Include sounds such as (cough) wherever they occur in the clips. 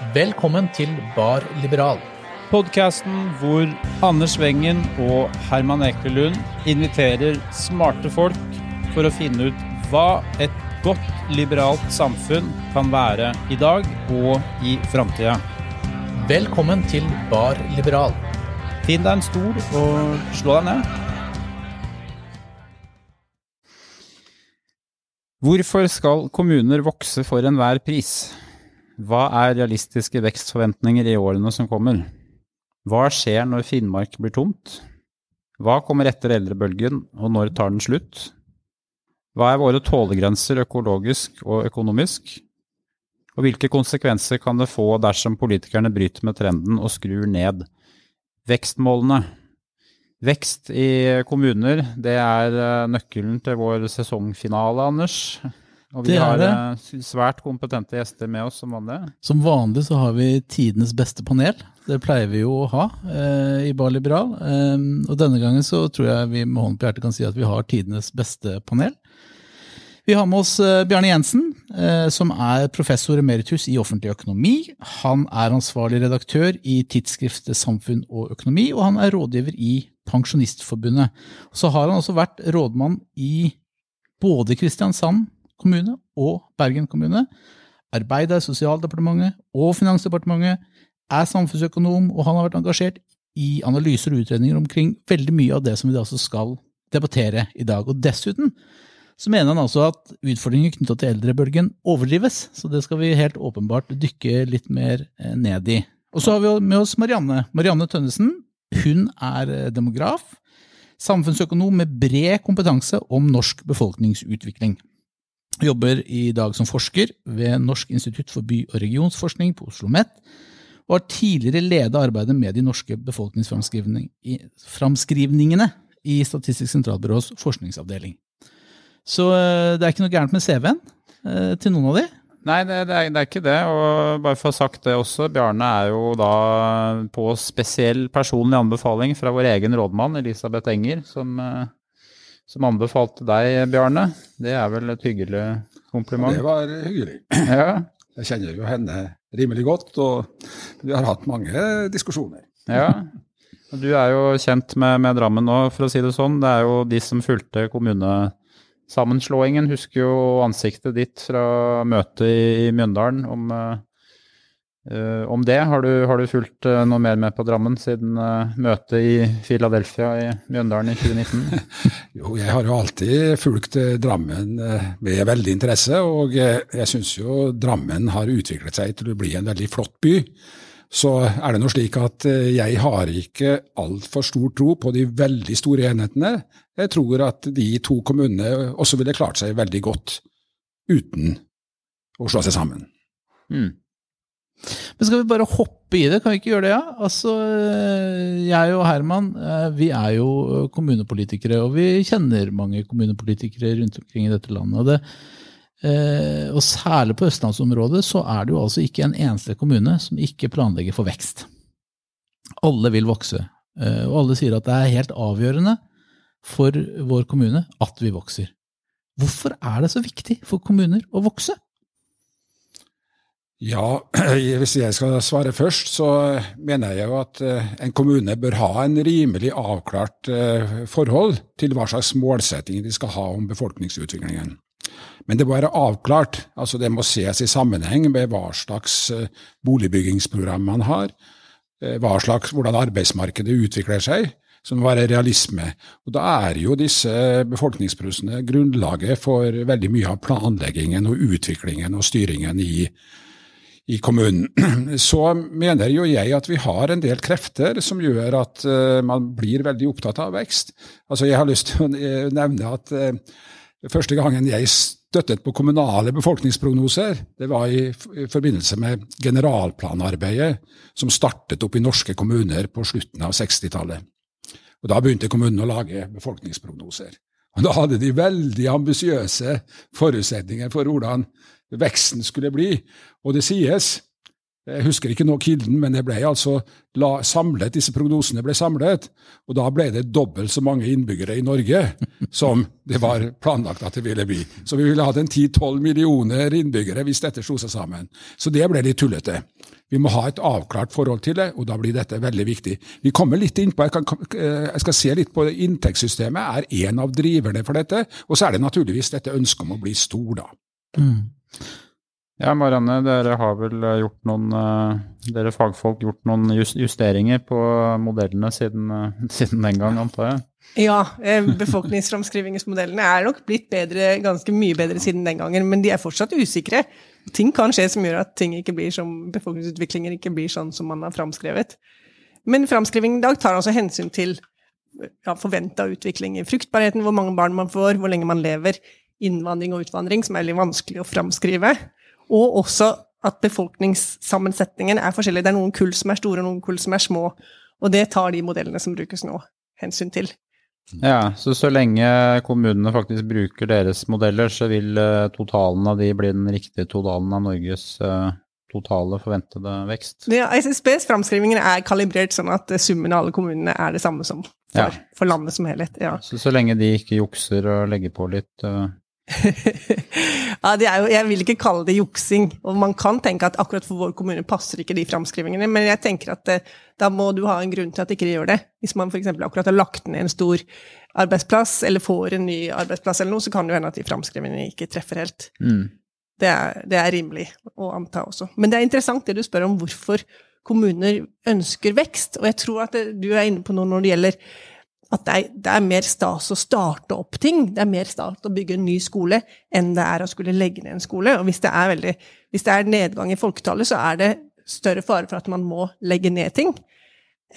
Velkommen til Bar Liberal. Podkasten hvor Anders Wengen og Herman Ekelund inviterer smarte folk for å finne ut hva et godt liberalt samfunn kan være i dag og i framtida. Velkommen til Bar Liberal. Finn deg en stol og slå deg ned. Hvorfor skal kommuner vokse for enhver pris? Hva er realistiske vekstforventninger i årene som kommer? Hva skjer når Finnmark blir tomt? Hva kommer etter eldrebølgen, og når tar den slutt? Hva er våre tålegrenser økologisk og økonomisk? Og hvilke konsekvenser kan det få dersom politikerne bryter med trenden og skrur ned vekstmålene? Vekst i kommuner, det er eh, nøkkelen til vår sesongfinale, Anders. Og vi har det. eh, svært kompetente gjester med oss som vanlig. Som vanlig så har vi tidenes beste panel. Det pleier vi jo å ha eh, i Bar Liberal. Eh, og denne gangen så tror jeg vi med hånden på hjertet kan si at vi har tidenes beste panel. Vi har med oss eh, Bjarne Jensen, eh, som er professor emeritus i offentlig økonomi. Han er ansvarlig redaktør i tidsskriftet Samfunn og økonomi, og han er rådgiver i Pensjonistforbundet. Så har han også vært rådmann i både Kristiansand kommune og Bergen kommune. Arbeider i Sosialdepartementet og Finansdepartementet, er samfunnsøkonom, og han har vært engasjert i analyser og utredninger omkring veldig mye av det som vi da skal debattere i dag. Og dessuten så mener han altså at utfordringer knytta til eldrebølgen overdrives, så det skal vi helt åpenbart dykke litt mer eh, ned i. Og så har vi med oss Marianne. Marianne Tønnesen. Hun er eh, demograf, samfunnsøkonom med bred kompetanse om norsk befolkningsutvikling. Jobber i dag som forsker ved Norsk institutt for by- og regionsforskning på Oslo OsloMet, og har tidligere ledet arbeidet med de norske befolkningsframskrivningene i Statistisk sentralbyrås forskningsavdeling. Så eh, det er ikke noe gærent med CV-en eh, til noen av de. Nei, det, det, er, det er ikke det. Og bare for å ha sagt det også, Bjarne er jo da på spesiell personlig anbefaling fra vår egen rådmann Elisabeth Enger, som, eh, som anbefalte deg, Bjarne. Det er vel et hyggelig kompliment? Det var hyggelig. (clears throat) Ja, Jeg kjenner jo henne rimelig godt, og vi har hatt mange diskusjoner. ja. Du er jo kjent med, med Drammen nå, for å si det sånn. Det er jo de som fulgte kommunesammenslåingen, husker jo ansiktet ditt fra møtet i, i Mjøndalen om, eh, eh, om det. Har du, har du fulgt uh, noe mer med på Drammen siden uh, møtet i Philadelphia i Mjøndalen i 2019? (laughs) Jo, jeg har jo alltid fulgt Drammen med veldig interesse, og jeg syns jo Drammen har utviklet seg til å bli en veldig flott by. Så er det nå slik at jeg har ikke altfor stor tro på de veldig store enhetene. Jeg tror at de to kommunene også ville klart seg veldig godt uten å slå seg sammen. Mm. Men skal vi bare hoppe i det? Kan vi ikke gjøre det, ja? Altså, eh, jeg og Herman, eh, vi er jo kommunepolitikere, og vi kjenner mange kommunepolitikere rundt omkring i dette landet. Og, det, eh, og særlig på østlandsområdet så er det jo altså ikke en eneste kommune som ikke planlegger for vekst. Alle vil vokse, eh, og alle sier at det er helt avgjørende for vår kommune at vi vokser. Hvorfor er det så viktig for kommuner å vokse? Ja, (clears throat) hvis jeg skal svare først, så mener jeg jo at eh, en kommune bør ha en rimelig avklart eh, forhold til hva slags målsettinger de skal ha om befolkningsutviklingen. Men det må være avklart, altså det må ses i sammenheng med hva slags eh, boligbyggingsprogram man har, slags, hvordan arbeidsmarkedet utvikler seg, som må være realisme. Og Da er jo disse befolkningsprosessene grunnlaget for veldig mye av planleggingen og utviklingen og styringen i, i kommunen. (clears throat) Så mener jo jeg at vi har en del krefter som gjør at eh, man blir veldig opptatt av vekst. Altså Jeg har lyst til å nevne at eh, første gangen jeg støttet på kommunale befolkningsprognoser, det var i, i forbindelse med generalplanarbeidet som startet opp i norske kommuner på slutten av 60-tallet. Og Da begynte kommunene å lage befolkningsprognoser. Og Da hadde de veldig ambisiøse forutsetninger for hvordan veksten skulle bli. Og det sies Jeg husker ikke nå kilden, men det ble altså la, samlet, disse prognosene ble samlet. Og da ble det dobbelt så mange innbyggere i Norge (laughs) som det var planlagt at det ville bli. Så vi ville hatt en 10-12 millioner innbyggere hvis dette slo seg sammen. Så det ble litt tullete. Vi må ha et avklart forhold til det, og da blir dette veldig viktig. Vi kommer litt inn på, Jeg, kan, jeg skal se litt på det. Inntektssystemet er en av driverne for dette. Og så er det naturligvis dette ønsket om å bli stor, da. Mm. Ja, Marianne, dere har vel eh, gjort noen eh, Dere fagfolk gjort noen justeringer på modellene siden, eh, (laughs) siden den gang, antar jeg? Ja, befolkningsframskrivingsmodellene er nok blitt bedre, ganske mye bedre siden den gangen, men de er fortsatt usikre. Ting kan skje som gjør at ting ikke blir som, befolkningsutviklinger ikke blir sånn som man har framskrevet. Men framskrivingen i dag tar altså hensyn til ja, forventa utvikling i fruktbarheten, hvor mange barn man får, hvor lenge man lever, innvandring og utvandring, som er veldig vanskelig å framskrive. Og også at befolkningssammensetningen er forskjellig. Det er noen kull som er store, og noen kull som er små. Og det tar de modellene som brukes nå, hensyn til. Ja, så så lenge kommunene faktisk bruker deres modeller, så vil uh, totalen av de bli den riktige totalen av Norges uh, totale forventede vekst? Ja, SSBs framskrivinger er kalibrert sånn at summen av alle kommunene er det samme som for, ja. for landet som helhet. Ja. Så så lenge de ikke jukser og legger på litt uh, (laughs) ja, jo, jeg vil ikke kalle det juksing. Og man kan tenke at akkurat for vår kommune passer ikke de framskrivingene, men jeg tenker at eh, da må du ha en grunn til at ikke de gjør det. Hvis man f.eks. akkurat har lagt ned en stor arbeidsplass, eller får en ny arbeidsplass eller noe, så kan det jo hende at de framskrivingene ikke treffer helt. Mm. Det, er, det er rimelig å anta også. Men det er interessant det du spør om hvorfor kommuner ønsker vekst. Og jeg tror at det, du er inne på noe når det gjelder at det er, det er, mer stas å starte opp ting. Det er mer stas å bygge en ny skole enn det er å skulle legge ned en skole. Og hvis det er, veldig, hvis det er nedgang i folketallet, så er det større fare for at man må legge ned ting.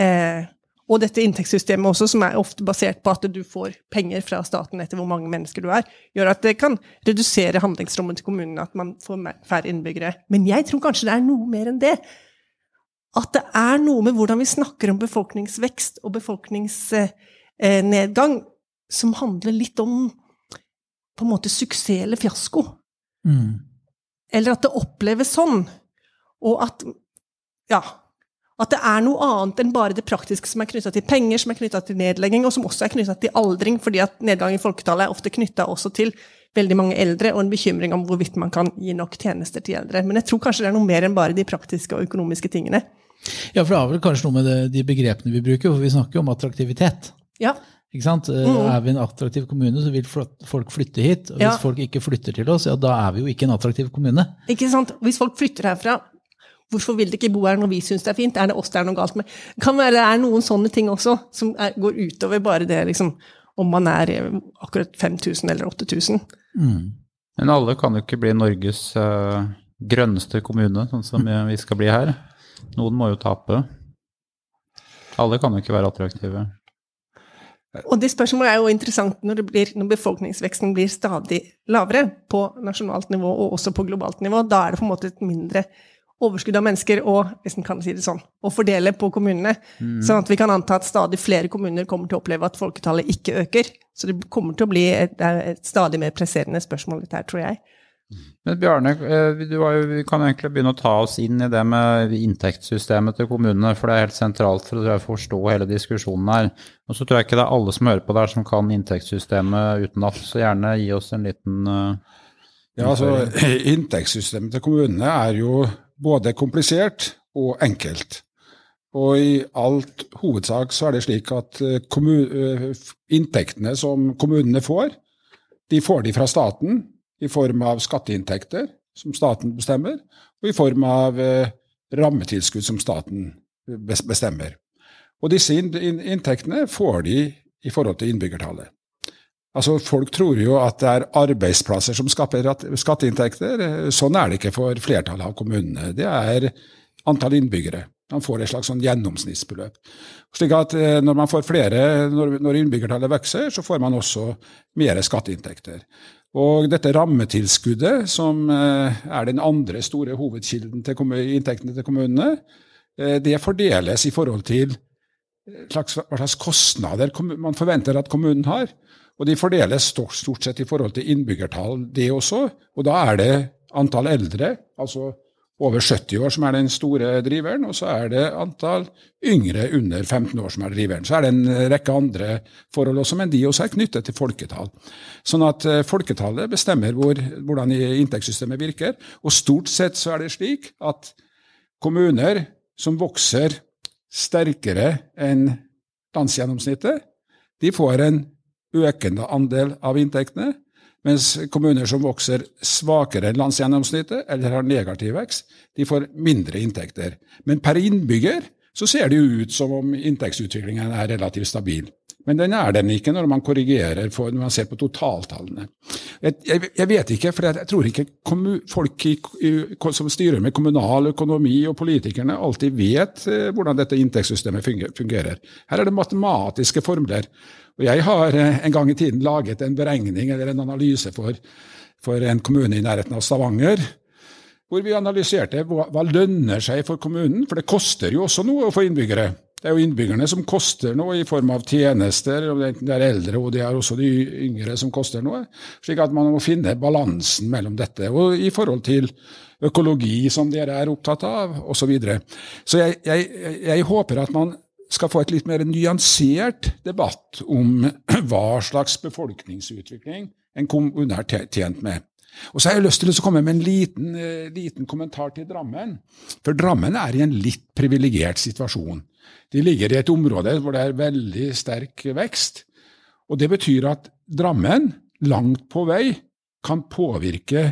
Eh, og dette inntektssystemet også, som er ofte basert på at du får penger fra staten etter hvor mange mennesker du er, gjør at det kan redusere handlingsrommet til kommunene, at man får færre innbyggere. Men jeg tror kanskje det er noe mer enn det. At det er noe med hvordan vi snakker om befolkningsvekst og befolknings Eh, nedgang som handler litt om på en måte suksess eller fiasko. Mm. Eller at det oppleves sånn. Og at ja, at det er noe annet enn bare det praktiske som er knytta til penger, som er knytta til nedlegging, og som også er knytta til aldring, fordi at nedgang i folketallet er ofte knytta også til veldig mange eldre, og en bekymring om hvorvidt man kan gi nok tjenester til eldre. Men jeg tror kanskje det er noe mer enn bare de praktiske og økonomiske tingene. Ja, for det har vel kanskje noe med det, de begrepene vi bruker, for vi snakker jo om attraktivitet. Ja. Ikke sant? Eh, mm. Er vi en attraktiv kommune, så vil folk flytte hit. Og hvis ja. folk ikke flytter til oss, ja, da er vi jo ikke en attraktiv kommune. Ikke sant? Hvis folk flytter herfra, hvorfor vil de ikke bo her når vi syns det er fint? Er det oss det er noe galt med? Kan være det er noen sånne ting også, som er, går utover bare det liksom, om man er eh, akkurat 5000 eller 8000. Mm. Men alle kan jo ikke bli Norges uh, grønneste kommune, sånn som vi skal bli her. Noen må jo tape. Alle kan jo ikke være attraktive. Og det spørsmålet er jo interessant når, blir, når, befolkningsveksten blir stadig lavere på nasjonalt nivå og også på globalt nivå. Da er det på en måte et mindre overskudd av mennesker å, hvis en kan si det sånn, å fordele på kommunene. Mm. Sånn at vi kan anta at stadig flere kommuner kommer til å oppleve at folketallet ikke øker. Så det kommer til å bli et, et stadig mer presserende spørsmål, dette her, tror jeg. Men Bjarne, jo, vi kan egentlig begynne å ta oss inn i det med inntektssystemet til kommunene, for det er helt sentralt for å forstå hele diskusjonen her. Og så tror jeg ikke det er alle som hører på der som kan inntektssystemet utenat, så gjerne gi oss en liten uh, Ja, altså (laughs) Inntektssystemet til kommunene er jo både komplisert og enkelt. Og i alt hovedsak så er det slik at eh, inntektene som kommunene får, de får de fra staten i form av skatteinntekter, som staten bestemmer, og i form av eh, rammetilskudd som staten bestemmer. Og disse inntektene får de i forhold til innbyggertallet. Altså, Folk tror jo at det er arbeidsplasser som skaper skatteinntekter. Sånn er det ikke for flertallet av kommunene. Det er antall innbyggere. Man får et slags sånn gjennomsnittsbeløp. Slik at eh, Når flere, når innbyggertallet vokser, så får man også mer skatteinntekter. Og dette rammetilskuddet, som eh, er den andre store hovedkilden til inntektene til kommunene, eh, det fordeles i forhold til eh, hva slags kostnader man forventer at kommunen har. Og de fordeles stort sett i forhold til innbyggertall, det også. Og da er det antall eldre, altså over 70 år som er den store driveren, og så er det antall yngre under 15 år som er driveren. Så er det en rekke andre forhold også, men de også er knyttet til folketall. Sånn at eh, folketallet bestemmer hvor, hvordan inntektssystemet virker, og stort sett så er det slik at kommuner som vokser sterkere enn landsgjennomsnittet, de får en økende andel av inntektene, mens kommuner som vokser svakere enn landsgjennomsnittet eller har negativ vekst, de får mindre inntekter. Men per innbygger så ser det jo ut som om inntektsutviklingen er relativt stabil. Men den er den ikke når man korrigerer for, når man ser på totaltallene. Jeg, jeg, jeg vet ikke, for jeg tror ikke folk i, som styrer med kommunal økonomi og politikerne alltid vet eh, hvordan dette inntektssystemet fungerer. Her er det matematiske formler. Og jeg har eh, en gang i tiden laget en beregning eller en analyse for, for en kommune i nærheten av Stavanger. Hvor vi analyserte hva, hva lønner seg for kommunen, for det koster jo også noe for innbyggere. Det er jo innbyggerne som koster noe i form av tjenester, enten det er eldre og det er også de yngre som koster noe. Slik at man må finne balansen mellom dette, og i forhold til økologi, som dere er opptatt av, osv. Så, videre. så jeg, jeg, jeg håper at man skal få et litt mer nyansert debatt om (clears throat) hva slags befolkningsutvikling en kommune er tjent med. Og så har jeg lyst til å komme med en liten, eh, liten, kommentar til Drammen. For Drammen er i en litt privilegert situasjon. De ligger i et område hvor det er veldig sterk vekst. Og det betyr at Drammen langt på vei kan påvirke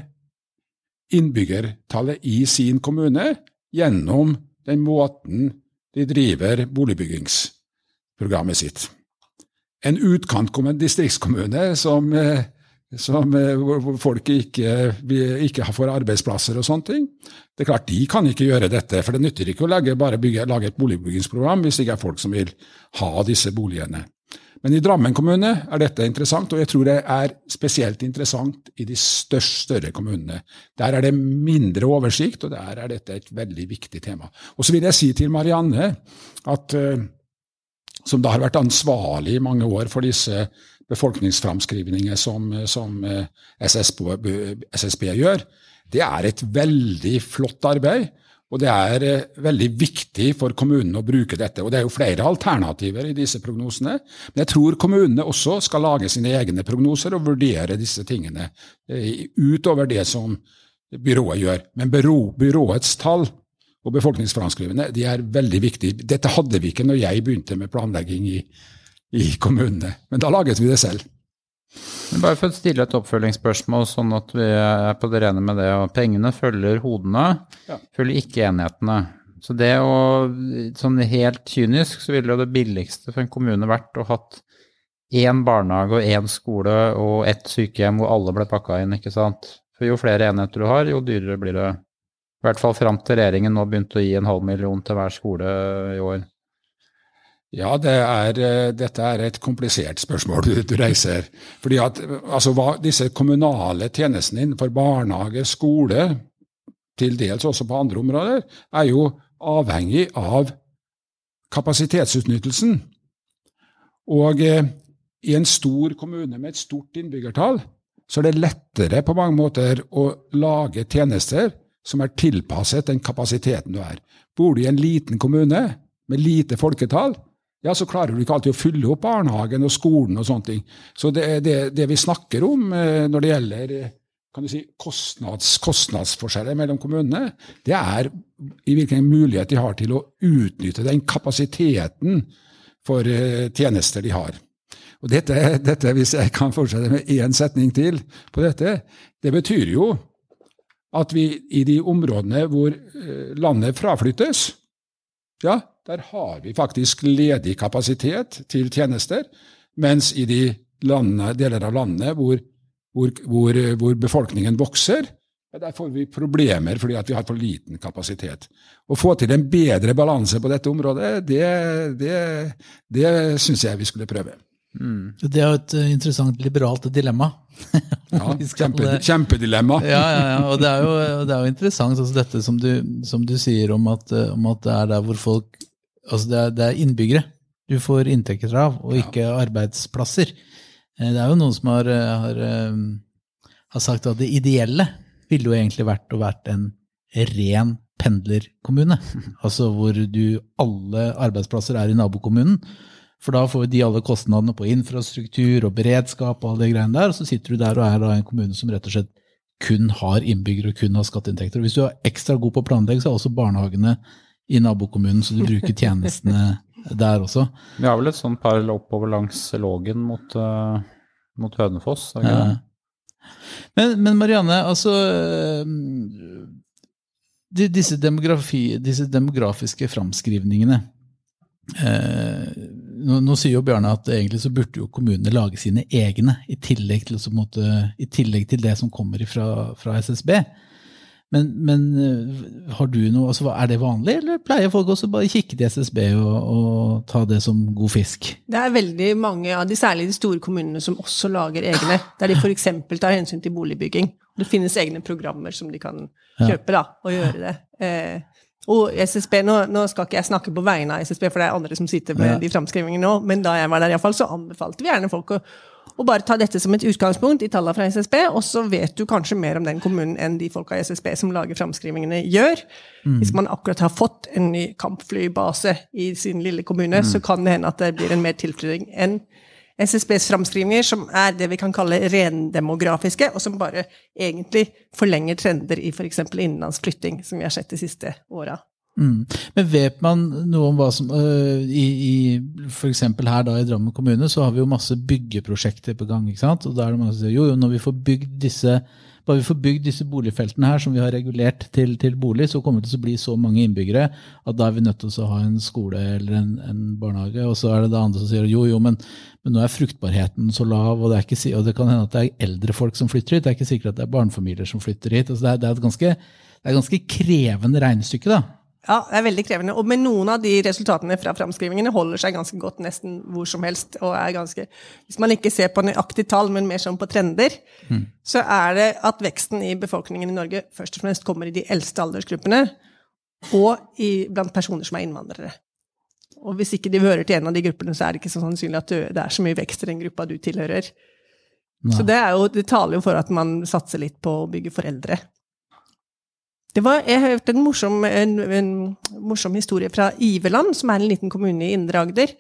innbyggertallet i sin kommune gjennom den måten de driver boligbyggingsprogrammet sitt. En utkantkommune, distriktskommune som, eh, som, eh, hvor folk ikke, ikke får arbeidsplasser og sånne ting. Det er klart, De kan ikke gjøre dette, for det nytter ikke å legge, bare bygge, lage et boligbyggingsprogram hvis det ikke er folk som vil ha disse boligene. Men i Drammen kommune er dette interessant, og jeg tror det er spesielt interessant i de største, større kommunene. Der er det mindre oversikt, og der er dette et veldig viktig tema. Og så vil jeg si til Marianne, at, eh, som da har vært ansvarlig i mange år for disse befolkningsframskrivninger som, som eh, SSB, SSB gjør, det er et veldig flott arbeid. Og det er eh, veldig viktig for kommunene å bruke dette. Og det er jo flere alternativer i disse prognosene. Men jeg tror kommunene også skal lage sine egne prognoser og vurdere disse tingene eh, utover det som byrået gjør. Men byrå, byråets tall og befolkningsframskrivende de er veldig viktige. Dette hadde vi ikke når jeg begynte med planlegging i, i kommunene, men da laget vi det selv. Men bare for å stille et oppfølgingsspørsmål, sånn at vi er på det rene med det. og Pengene følger hodene, ja. følger ikke enhetene. Så det å Sånn helt kynisk så ville jo det billigste for en kommune vært å hatt én barnehage og én skole og ett sykehjem hvor alle ble pakka inn, ikke sant. For jo flere enheter du har, jo dyrere blir det. I hvert fall fram til regjeringen nå begynte å gi en halv million til hver skole i år. Ja, det er, eh, dette er et komplisert spørsmål (laughs) du, du reiser. Fordi at altså, hva, Disse kommunale tjenestene innenfor barnehage, skole, til dels også på andre områder, er jo avhengig av kapasitetsutnyttelsen. Og eh, i en stor kommune med et stort innbyggertall, så er det lettere på mange måter å lage tjenester som er tilpasset den kapasiteten du er. Bor du i en liten kommune med lite folketall, ja, så klarer du ikke alltid å fylle opp barnehagen og skolen og sånne ting. Så det, det, det vi snakker om eh, når det gjelder eh, kan du si, kostnads, kostnadsforskjeller mellom kommunene, det er i hvilken mulighet de har til å utnytte den kapasiteten for uh, tjenester de har. Og dette, dette, Hvis jeg kan fortsette med én setning til på dette, det betyr jo at vi i de områdene hvor landet fraflyttes, ja, der har vi faktisk ledig kapasitet til tjenester, mens i de landene, deler av landet hvor, hvor, hvor, hvor befolkningen vokser, ja, der får vi problemer fordi vi har for liten kapasitet. Å få til en bedre balanse på dette området, det, det, det syns jeg vi skulle prøve. Mm. Det er jo et interessant liberalt dilemma. ja, (laughs) kjempe, kjempedilemma. ja, ja, ja, og det er jo, det er jo interessant, altså dette som du, som du sier om at, om at, det er der hvor folk altså det, er, det er innbyggere du får inntekter av, og ikke ja. arbeidsplasser. Eh, det er jo noen som har, eh, har, eh, har, sagt at det ideelle ville jo egentlig vært å vært en, ren pendlerkommune. (laughs) Altså hvor du alle arbeidsplasser er i nabokommunen. For da får de alle kostnadene på infrastruktur og beredskap og alle de greiene der, og så sitter du der og er da en kommune som rett og slett kun har innbyggere og kun har skatteinntekter. Og hvis du er ekstra god på å planlegge, så er også barnehagene i nabokommunen, så du bruker tjenestene der også. Vi har vel et sånt par oppover langs Lågen mot, uh, mot Hønefoss? ikke det? Men, men Marianne, altså de, disse, disse, demografiske framskrivningene eh, nå, nå, sier jo Bjarne at egentlig så burde jo kommunene lage sine egne, i tillegg til, måte, i tillegg til det som kommer fra, fra SSB. Men, men, eh, har du noe, altså, er det vanlig, eller pleier folk også bare kikke til SSB og, og, ta det som god fisk? Det er veldig mange av de, særlig de store kommunene, som også lager egne. Der de f.eks. tar hensyn til boligbygging. Det finnes egne programmer som de kan kjøpe da, og gjøre det. Eh, og SSB, nå, nå, skal ikke jeg snakke på vegne av SSB, for det er andre som sitter med ja. de framskrivingene nå, men da jeg var der i fall, så anbefalte vi gjerne folk å, å, bare ta dette som et utgangspunkt i tallene fra SSB, og så vet du kanskje mer om den kommunen enn de folka i SSB som lager framskrivingene, gjør. Mm. Hvis man akkurat har fått en ny kampflybase i sin lille kommune, mm. så kan det hende at det blir en mer tilflytting enn SSBs framskrivninger, som er det vi kan kalle rendemografiske, og som bare egentlig forlenger trender i f.eks. innenlandsflytting, som vi har sett de siste åra. Mm. Men vet man noe om hva som uh, i, i F.eks. her da i Drammen kommune så har vi jo masse byggeprosjekter på gang. ikke sant? Og da er det mange som sier jo, jo, når vi får bygd disse bare vi får bygd disse boligfeltene her som vi har regulert til, til bolig, så kommer det til å bli så mange innbyggere at da er vi nødt til å ha en skole eller en, en barnehage. Og så er det det andre som sier jo, jo, men, men nå er fruktbarheten så lav, og det, ikke, og det, kan hende at det er eldre folk som flytter hit. Det er ikke sikkert at det er barnefamilier som flytter hit. Altså det, er, det, er, ganske, det er et ganske krevende regnestykke. da. Ja, det er veldig krevende. Og med noen av de resultatene fra framskrivingene holder seg ganske godt nesten hvor som helst. og er ganske, Hvis man ikke ser på nøyaktige tall, men mer sånn på trender, mm. så er det at veksten i befolkningen i Norge først og fremst kommer i de eldste aldersgruppene, og i, blant personer som er innvandrere. Og hvis ikke de hører til en av de gruppene, så er det ikke så sannsynlig at det er så mye vekst i den gruppa du tilhører. Nei. Så det, jo, det taler jo for at man satser litt på å bygge for eldre. Det var, jeg hørte en morsom, en, en morsom, historie fra Iveland, som er en liten kommune i Indre Agder,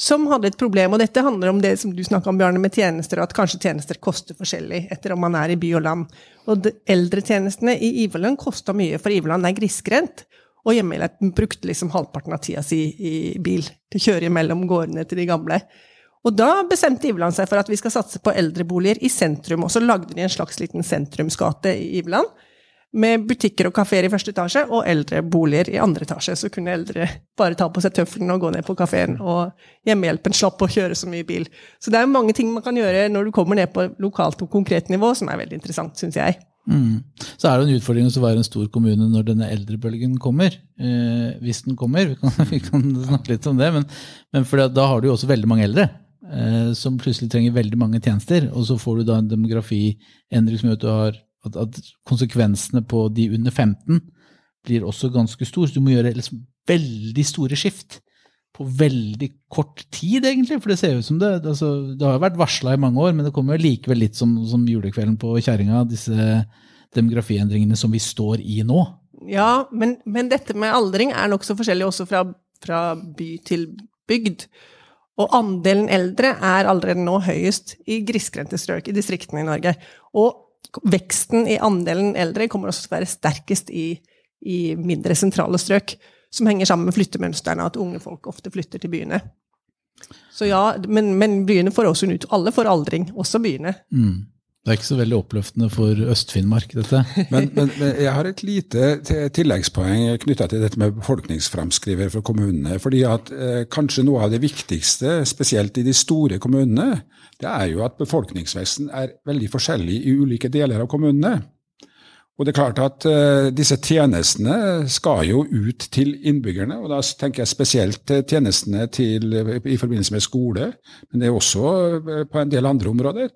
som hadde et problem. Og dette handler om det som du snakka om, Bjarne, med tjenester, og at kanskje tjenester koster forskjellig etter om man er i by og land. Og de eldretjenestene i Iveland kosta mye, for Iveland er grisgrendt. Og hjemmehjelpen brukte liksom halvparten av tida si i bil til å kjøre mellom gårdene til de gamle. Og da bestemte Iveland seg for at vi skal satse på eldreboliger i sentrum. Og så lagde de en slags liten sentrumsgate i Iveland med butikker og kafeer i første etasje og eldreboliger i andre etasje. Så kunne eldre bare ta på seg tøflene og gå ned på kafeen, og hjemmehjelpen slapp å kjøre så mye bil. Så det er mange ting man kan gjøre når du kommer ned på lokalt og konkret nivå, som er veldig interessant, syns jeg. Mm. Så er det en utfordring å være en stor kommune når denne eldrebølgen kommer. Eh, hvis den kommer. Vi kan, (laughs) vi kan, snakke litt om det. Men, men da har du jo også veldig mange eldre. Eh, som plutselig trenger veldig mange tjenester. Og så får du da en demografiendring som gjør at du har at, at, konsekvensene på de under 15 blir også ganske store. Du må gjøre liksom veldig store skift på veldig kort tid, egentlig. For det ser ut som det altså, Det har jo vært varsla i mange år, men det kommer likevel litt som, som julekvelden på kjerringa, disse demografiendringene som vi står i nå. Ja, men, men dette med aldring er nokså forskjellig også fra, fra by til bygd. Og andelen eldre er allerede nå høyest i grisgrendte strøk i distriktene i Norge. Og veksten i andelen eldre kommer også til å være sterkest i, i mindre sentrale strøk, som henger sammen med flyttemønstrene, at unge folk ofte flytter til byene. Så ja, men, men byene får også ut Alle får aldring, også byene. Mm. Det er ikke så veldig oppløftende for Øst-Finnmark, dette. (laughs) men, men, men, jeg har et lite tilleggspoeng knytta til dette med befolkningsframskriver for kommunene. fordi at eh, kanskje noe av det viktigste, spesielt i de store kommunene, det er jo at befolkningsveksten er veldig forskjellig i ulike deler av kommunene. Og det er klart at eh, disse tjenestene skal jo ut til innbyggerne, og da tenker jeg spesielt tjenestene til, i forbindelse med skole, men det er også uh, på en del andre områder.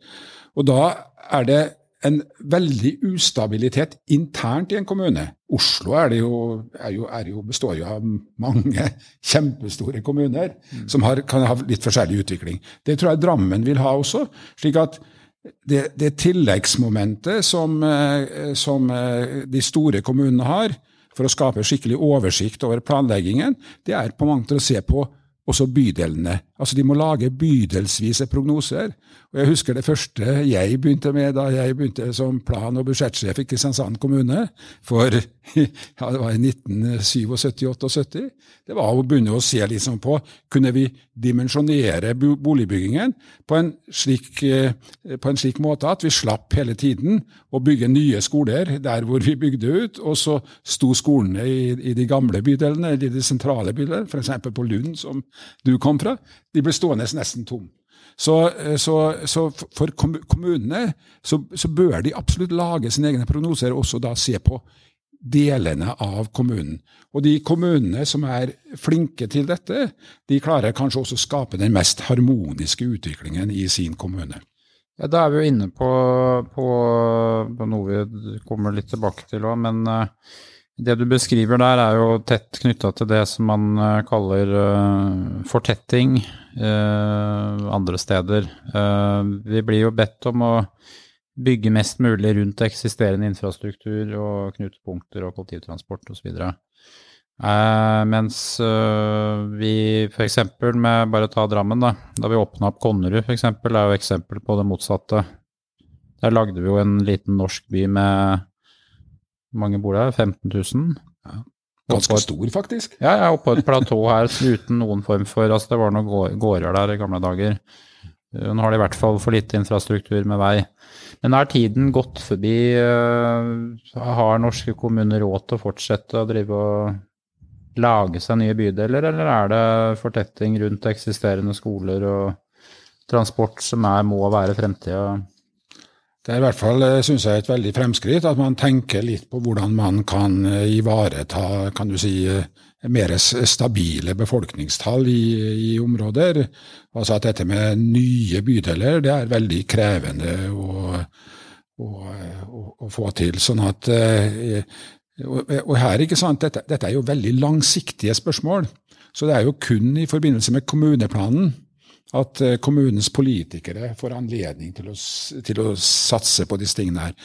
Og da er det en veldig ustabilitet internt i en kommune. Oslo er jo, er jo, er jo, består jo av mange (laughs) kjempestore kommuner mm. som har, kan ha litt forskjellig utvikling. Det tror jeg Drammen vil ha også. slik at det, det tilleggsmomentet som, eh, som eh, de store kommunene har for å skape skikkelig oversikt over planleggingen, det er på mange måter å se på også bydelene. Altså De må lage bydelsvise prognoser. Og Jeg husker det første jeg begynte med da jeg begynte som plan- og budsjettsjef i Kristiansand kommune, for (laughs) ja, det var i 1977-78. Det var å begynne å se liksom på kunne vi dimensjonere boligbyggingen på en, slik, eh, på en slik måte at vi slapp hele tiden å bygge nye skoler der hvor vi bygde ut, og så sto skolene i, i de gamle bydelene, i de sentrale bydelene, f.eks. på Lund, som du kom fra, de ble stående nesten tom. Så, så, så for kommunene så, så, bør de absolutt lage sine egne prognoser, og også da se på delene av kommunen. Og de kommunene som er flinke til dette, de klarer kanskje også å skape den mest harmoniske utviklingen i sin kommune. Ja, Da er vi jo inne på, på, på noe vi kommer litt tilbake til òg, men uh, det du beskriver der, er jo tett knytta til det som man uh, kaller uh, fortetting andre steder. vi blir jo bedt om å bygge mest mulig rundt eksisterende infrastruktur og knutepunkter og kollektivtransport osv. Eh, mens uh, vi f.eks. med bare ta Drammen, da, da vi åpna opp Konnerud f.eks., er jo eksempel på det motsatte. Der lagde vi jo en liten norsk by med mange bor der? 15 000? Ja. Ganske et, stor, faktisk. Ja, er oppe på et platå her uten noen form for Altså, det var noen gårder der i gamle dager. Eh, nå har de i hvert fall for lite infrastruktur med vei. Men er tiden gått forbi? Eh, har norske kommuner råd til å fortsette å drive og lage seg nye bydeler, eller er det fortetting rundt eksisterende skoler og transport som er, må være fremtida? Det er i hvert fall, eh, synes jeg, et veldig fremskritt at man tenker litt på hvordan man kan ivareta kan du si, mer stabile befolkningstall i, i, områder. Altså at dette med nye bydeler det er veldig krevende å, å, å, å få til. Sånn at og, og, her, ikke sant, dette, dette, er jo veldig langsiktige spørsmål. Så det er jo kun i forbindelse med kommuneplanen at eh, kommunens politikere får anledning til å, til å satse på disse tingene her.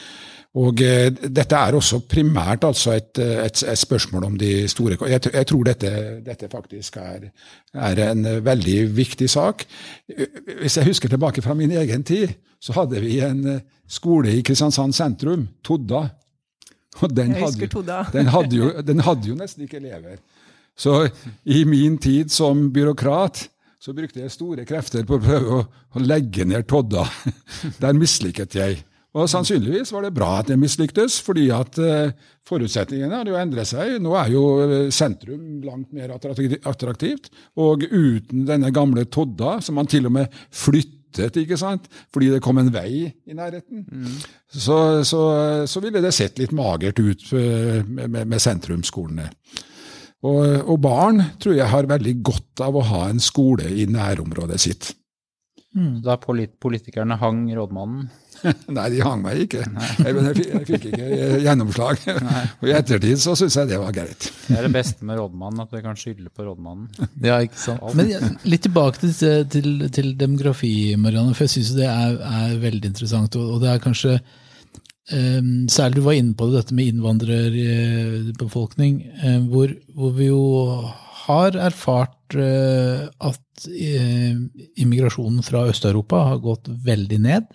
Og eh, Dette er også primært altså et, et, et, spørsmål om de store Jeg, jeg tror dette, dette faktisk er, er, en veldig viktig sak. Hvis jeg husker tilbake fra min egen tid, så hadde vi en skole i Kristiansand sentrum, Todda. Og den hadde, (laughs) den, hadde jo, den hadde jo nesten ikke elever. Så i min tid som byråkrat så brukte jeg store krefter på å prøve å, å legge ned Todda. (laughs) Der mislykket jeg. Og Sannsynligvis var det bra at jeg mislyktes, fordi at uh, forutsetningene hadde jo endret seg. Nå er jo eh, sentrum langt mer attraktivt. Og uten denne gamle Todda, som man til og med flyttet ikke sant? fordi det kom en vei i nærheten, mm. så, så, så, ville det sett litt magert ut uh, med, med sentrumsskolene. Og, og, barn tror jeg har veldig godt av å ha en skole i nærområdet sitt. Mm. Da politikerne hang rådmannen? (laughs) Nei, de hang meg ikke. Jeg, jeg, jeg fikk ikke gjennomslag. (laughs) Og i ettertid så syns jeg det var greit. Det er det beste med rådmannen, at vi kan skylde på rådmannen. Ja, ikke sant. Men litt tilbake til, til, til demografi, Marianne, for jeg syns det er, er, veldig interessant. Og, og det er kanskje Særlig du var inne på det, dette med innvandrerbefolkning, uh, hvor, hvor vi jo har erfart uh, at uh, immigrasjonen fra Øst-Europa har gått veldig ned.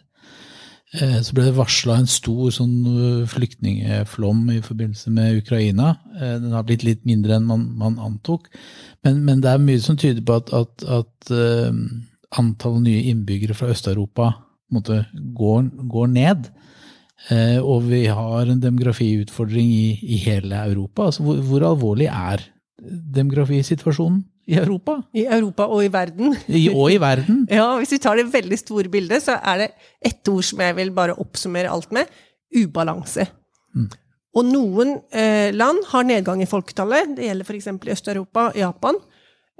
Eh, så ble det varsla en stor sånn eh, flyktningflom i forbindelse med Ukraina. Eh, den har blitt litt mindre enn man, man antok. Men, men, det er mye som tyder på at, at, at antallet nye innbyggere fra Øst-Europa går, går, ned. Uh, og vi har en demografiutfordring i, i hele Europa. Altså, hvor, hvor alvorlig er demografisituasjonen? I Europa? I Europa og i verden. I, og i verden. (laughs) ja, Hvis vi tar det veldig store bildet, så er det ett ord som jeg vil bare oppsummere alt med ubalanse. Mm. Og noen eh, land har nedgang i folketallet. Det gjelder f.eks. i Øst-Europa, Japan.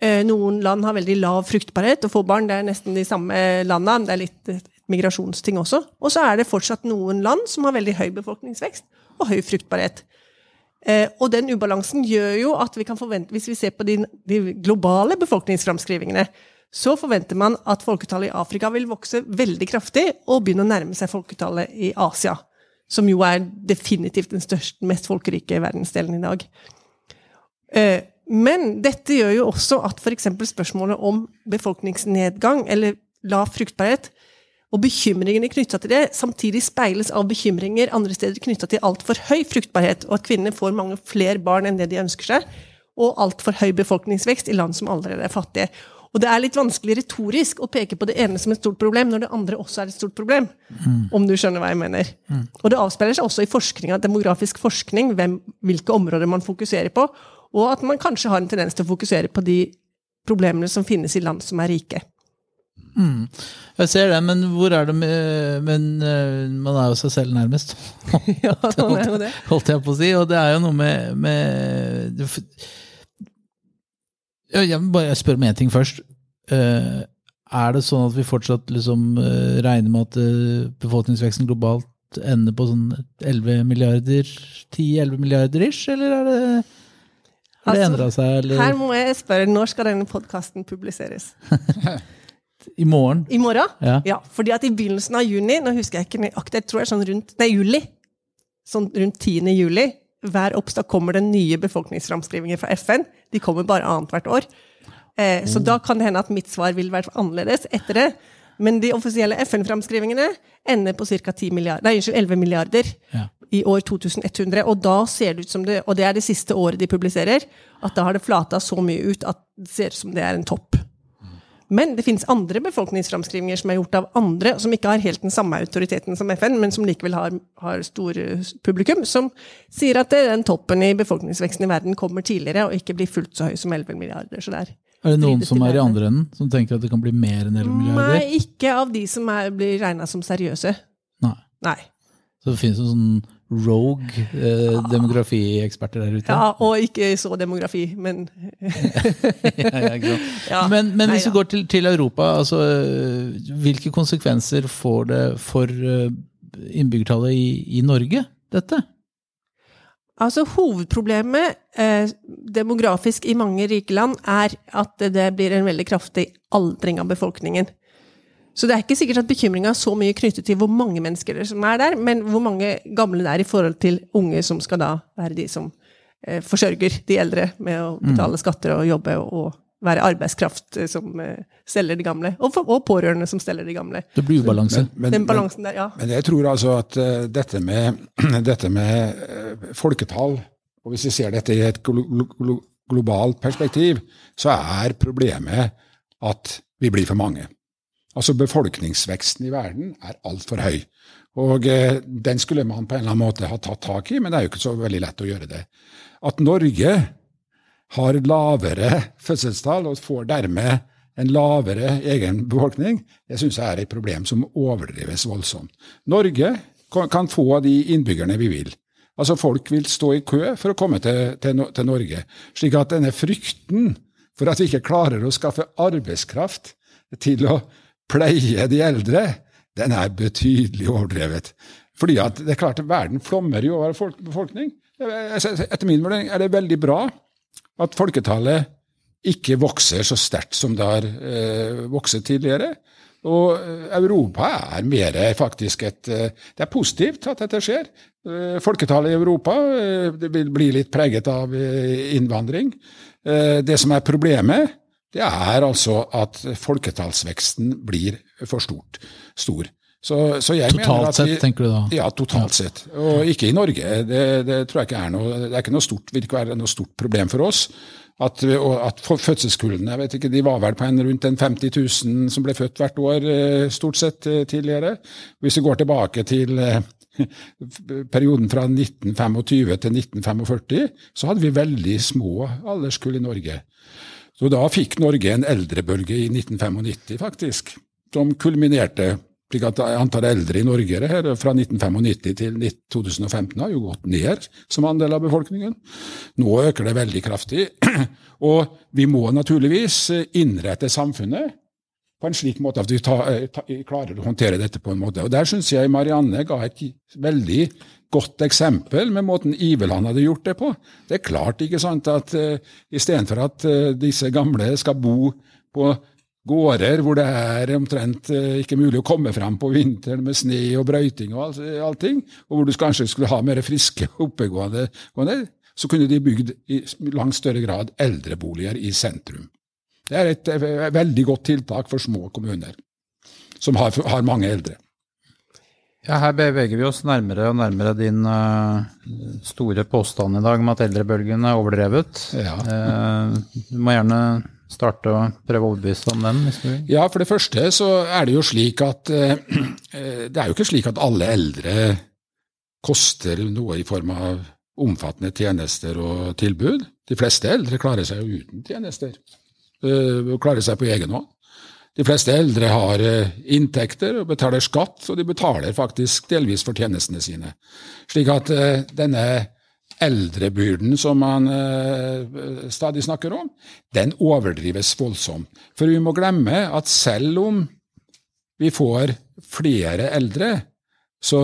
Eh, noen land har veldig lav fruktbarhet. Å få barn det er nesten de samme landene. Det er litt migrasjonsting også. Og så er det fortsatt noen land som har veldig høy befolkningsvekst og høy fruktbarhet. Eh, og den ubalansen gjør jo at vi kan forvente, hvis vi ser på de, de globale befolkningsframskrivingene, så forventer man at folketallet i Afrika vil vokse veldig kraftig og begynne å nærme seg folketallet i Asia. Som jo er definitivt den største, mest folkerike verdensdelen i dag. Eh, men dette gjør jo også at f.eks. spørsmålet om befolkningsnedgang eller lav fruktbarhet og bekymringene knytta til det samtidig speiles av bekymringer andre steder knytta til altfor høy fruktbarhet, og at kvinner får mange flere barn enn det de ønsker seg, og altfor høy befolkningsvekst i land som allerede er fattige. Og det er litt vanskelig retorisk å peke på det ene som et stort problem, når det andre også er et stort problem. Mm. Om du skjønner hva jeg mener. Mm. Og det avspeiler seg også i forskninga, demografisk forskning, hvem, hvilke områder man fokuserer på, og at man kanskje har en tendens til å fokusere på de problemene som finnes i land som er rike. Mm. Jeg ser det, men hvor er det med Men uh, man er jo seg selv nærmest. (laughs) (laughs) ja, man er jo det. Holdt jeg på å si. Og det er jo noe med, med Jeg vil bare spørre om én ting først. Uh, er det sånn at vi fortsatt liksom uh, regner med at befolkningsveksten globalt ender på sånn 11 milliarder, 10-11 milliarder ish, eller er det har det altså, endra seg, eller? Her må jeg spørre, når skal denne podkasten publiseres? (laughs) I morgen? I morgen? Ja. ja. Fordi at i begynnelsen av juni, nå husker jeg ikke nøyaktig, jeg tror det er sånn rundt Nei, juli. Sånn rundt 10. juli. Hver oppstad kommer det nye befolkningsframskrivinger fra FN. De kommer bare annethvert år. Eh, så da kan det hende at mitt svar vil være annerledes etter det. Men de offisielle FN-framskrivingene ender på ca. 11 milliarder ja. i år 2100. Og da ser det ut som det, og det er det siste året de publiserer, at da har det flata så mye ut at det ser ut som det er en topp. Men det finnes andre befolkningsframskrivinger som er gjort av andre, som ikke har helt den samme autoriteten som FN, men som likevel har, har stor publikum, som sier at den toppen i befolkningsveksten i verden kommer tidligere og ikke blir fullt så høy som 11 milliarder. Så det er, er det noen som er i andre enden, som tenker at det kan bli mer enn 11 milliarder? Nei, ikke av de som er, blir regna som seriøse. Nei. Nei. Så det finnes en sånn rogue eh, demografieksperter der ute. Ja, og ikke så demografi, men (laughs) ja, (laughs) ja, Men, men hvis vi går til, til, Europa, altså, hvilke konsekvenser får det for eh, innbyggertallet i, i Norge, dette? Altså Hovedproblemet eh, demografisk i mange rike land er at det blir en veldig kraftig aldring av befolkningen. Så det er ikke sikkert at bekymringa er så mye knyttet til hvor mange mennesker som er der, men hvor mange gamle det er i forhold til unge som skal da være de som eh, forsørger de eldre med å mm. betale mm. skatter og jobbe og være arbeidskraft eh, som eh, steller de gamle. Og, for, og, pårørende som steller de gamle. Det blir ubalanse. Men, men, balansen der, ja. Men jeg tror altså at uh, dette med, (clears throat) dette med uh, folketall, og hvis vi ser dette i et glo glo globalt perspektiv, så er problemet at vi blir for mange. Altså befolkningsveksten i verden er altfor høy. Og eh, den skulle man på en eller annen måte ha tatt tak i, men det er jo ikke så veldig lett å gjøre det. At Norge har lavere fødselstall og får dermed en lavere egen befolkning, det syns jeg er et problem som overdrives voldsomt. Norge kan få de innbyggerne vi vil. Altså Folk vil stå i kø for å komme til, til, til Norge. Slik at denne frykten for at vi ikke klarer å skaffe arbeidskraft til å pleie de eldre, den er betydelig overdrevet. Fordi at det er klart at verden flommer jo over befolkning. Etter min vurdering er det veldig bra at folketallet ikke vokser så sterkt som det har eh, vokst tidligere. Og eh, Europa er mer faktisk et eh, Det er positivt at dette skjer. Eh, folketallet i Europa vil bli litt preget av innvandring. Det som er problemet, det er altså at folketallsveksten blir for stort, stor. Så, så totalt sett, vi, tenker du da? Ja, totalt sett. Og ikke i Norge. Det, det tror jeg ikke er noe, det er ikke noe stort, vil ikke være noe stort problem for oss. At, at fødselskullene jeg vet ikke, de var vel på en rundt en 50 000 som ble født hvert år, eh, stort sett eh, tidligere. Hvis vi går tilbake til eh, (laughs) perioden fra 1925 til 1945, så hadde vi veldig små alderskull i Norge. Så da fikk Norge en eldrebølge i 1995, faktisk, som kulminerte slik at Antallet eldre i Norge her, fra 1995 til 2015 har jo gått ned som andel av befolkningen. Nå øker det veldig kraftig. (clears throat) Og vi må naturligvis innrette samfunnet på en slik måte at vi ta, ta, klarer å håndtere dette på en måte. Og Der syns jeg Marianne ga et veldig godt eksempel med måten Iveland hadde gjort det på. Det er klart ikke sant, at uh, istedenfor at uh, disse gamle skal bo på gårder hvor det er omtrent eh, ikke mulig å komme frem på vinteren med sne og brøyting og allting, og hvor du kanskje skulle ha mer friske (laughs) oppegående, så kunne de bygd i langt større grad eldreboliger i sentrum. Det er et, et veldig godt tiltak for små kommuner som har, har mange eldre. Ja, her beveger vi oss nærmere og nærmere din uh, store påstand i dag om at eldrebølgen er overdrevet. Ja. Uh, du må gjerne starte å prøve å overbevise om den? hvis du vil. Ja, for det første så er det jo slik at uh, det er jo ikke slik at alle eldre koster noe i form av omfattende tjenester og tilbud. De fleste eldre klarer seg jo uten tjenester, og klarer seg på egen hånd. De fleste eldre har eh, inntekter og betaler skatt, og de betaler faktisk delvis for tjenestene sine. Slik at eh, denne eldrebyrden som man stadig snakker om, den overdrives voldsomt. For vi må glemme at selv om vi får flere eldre, så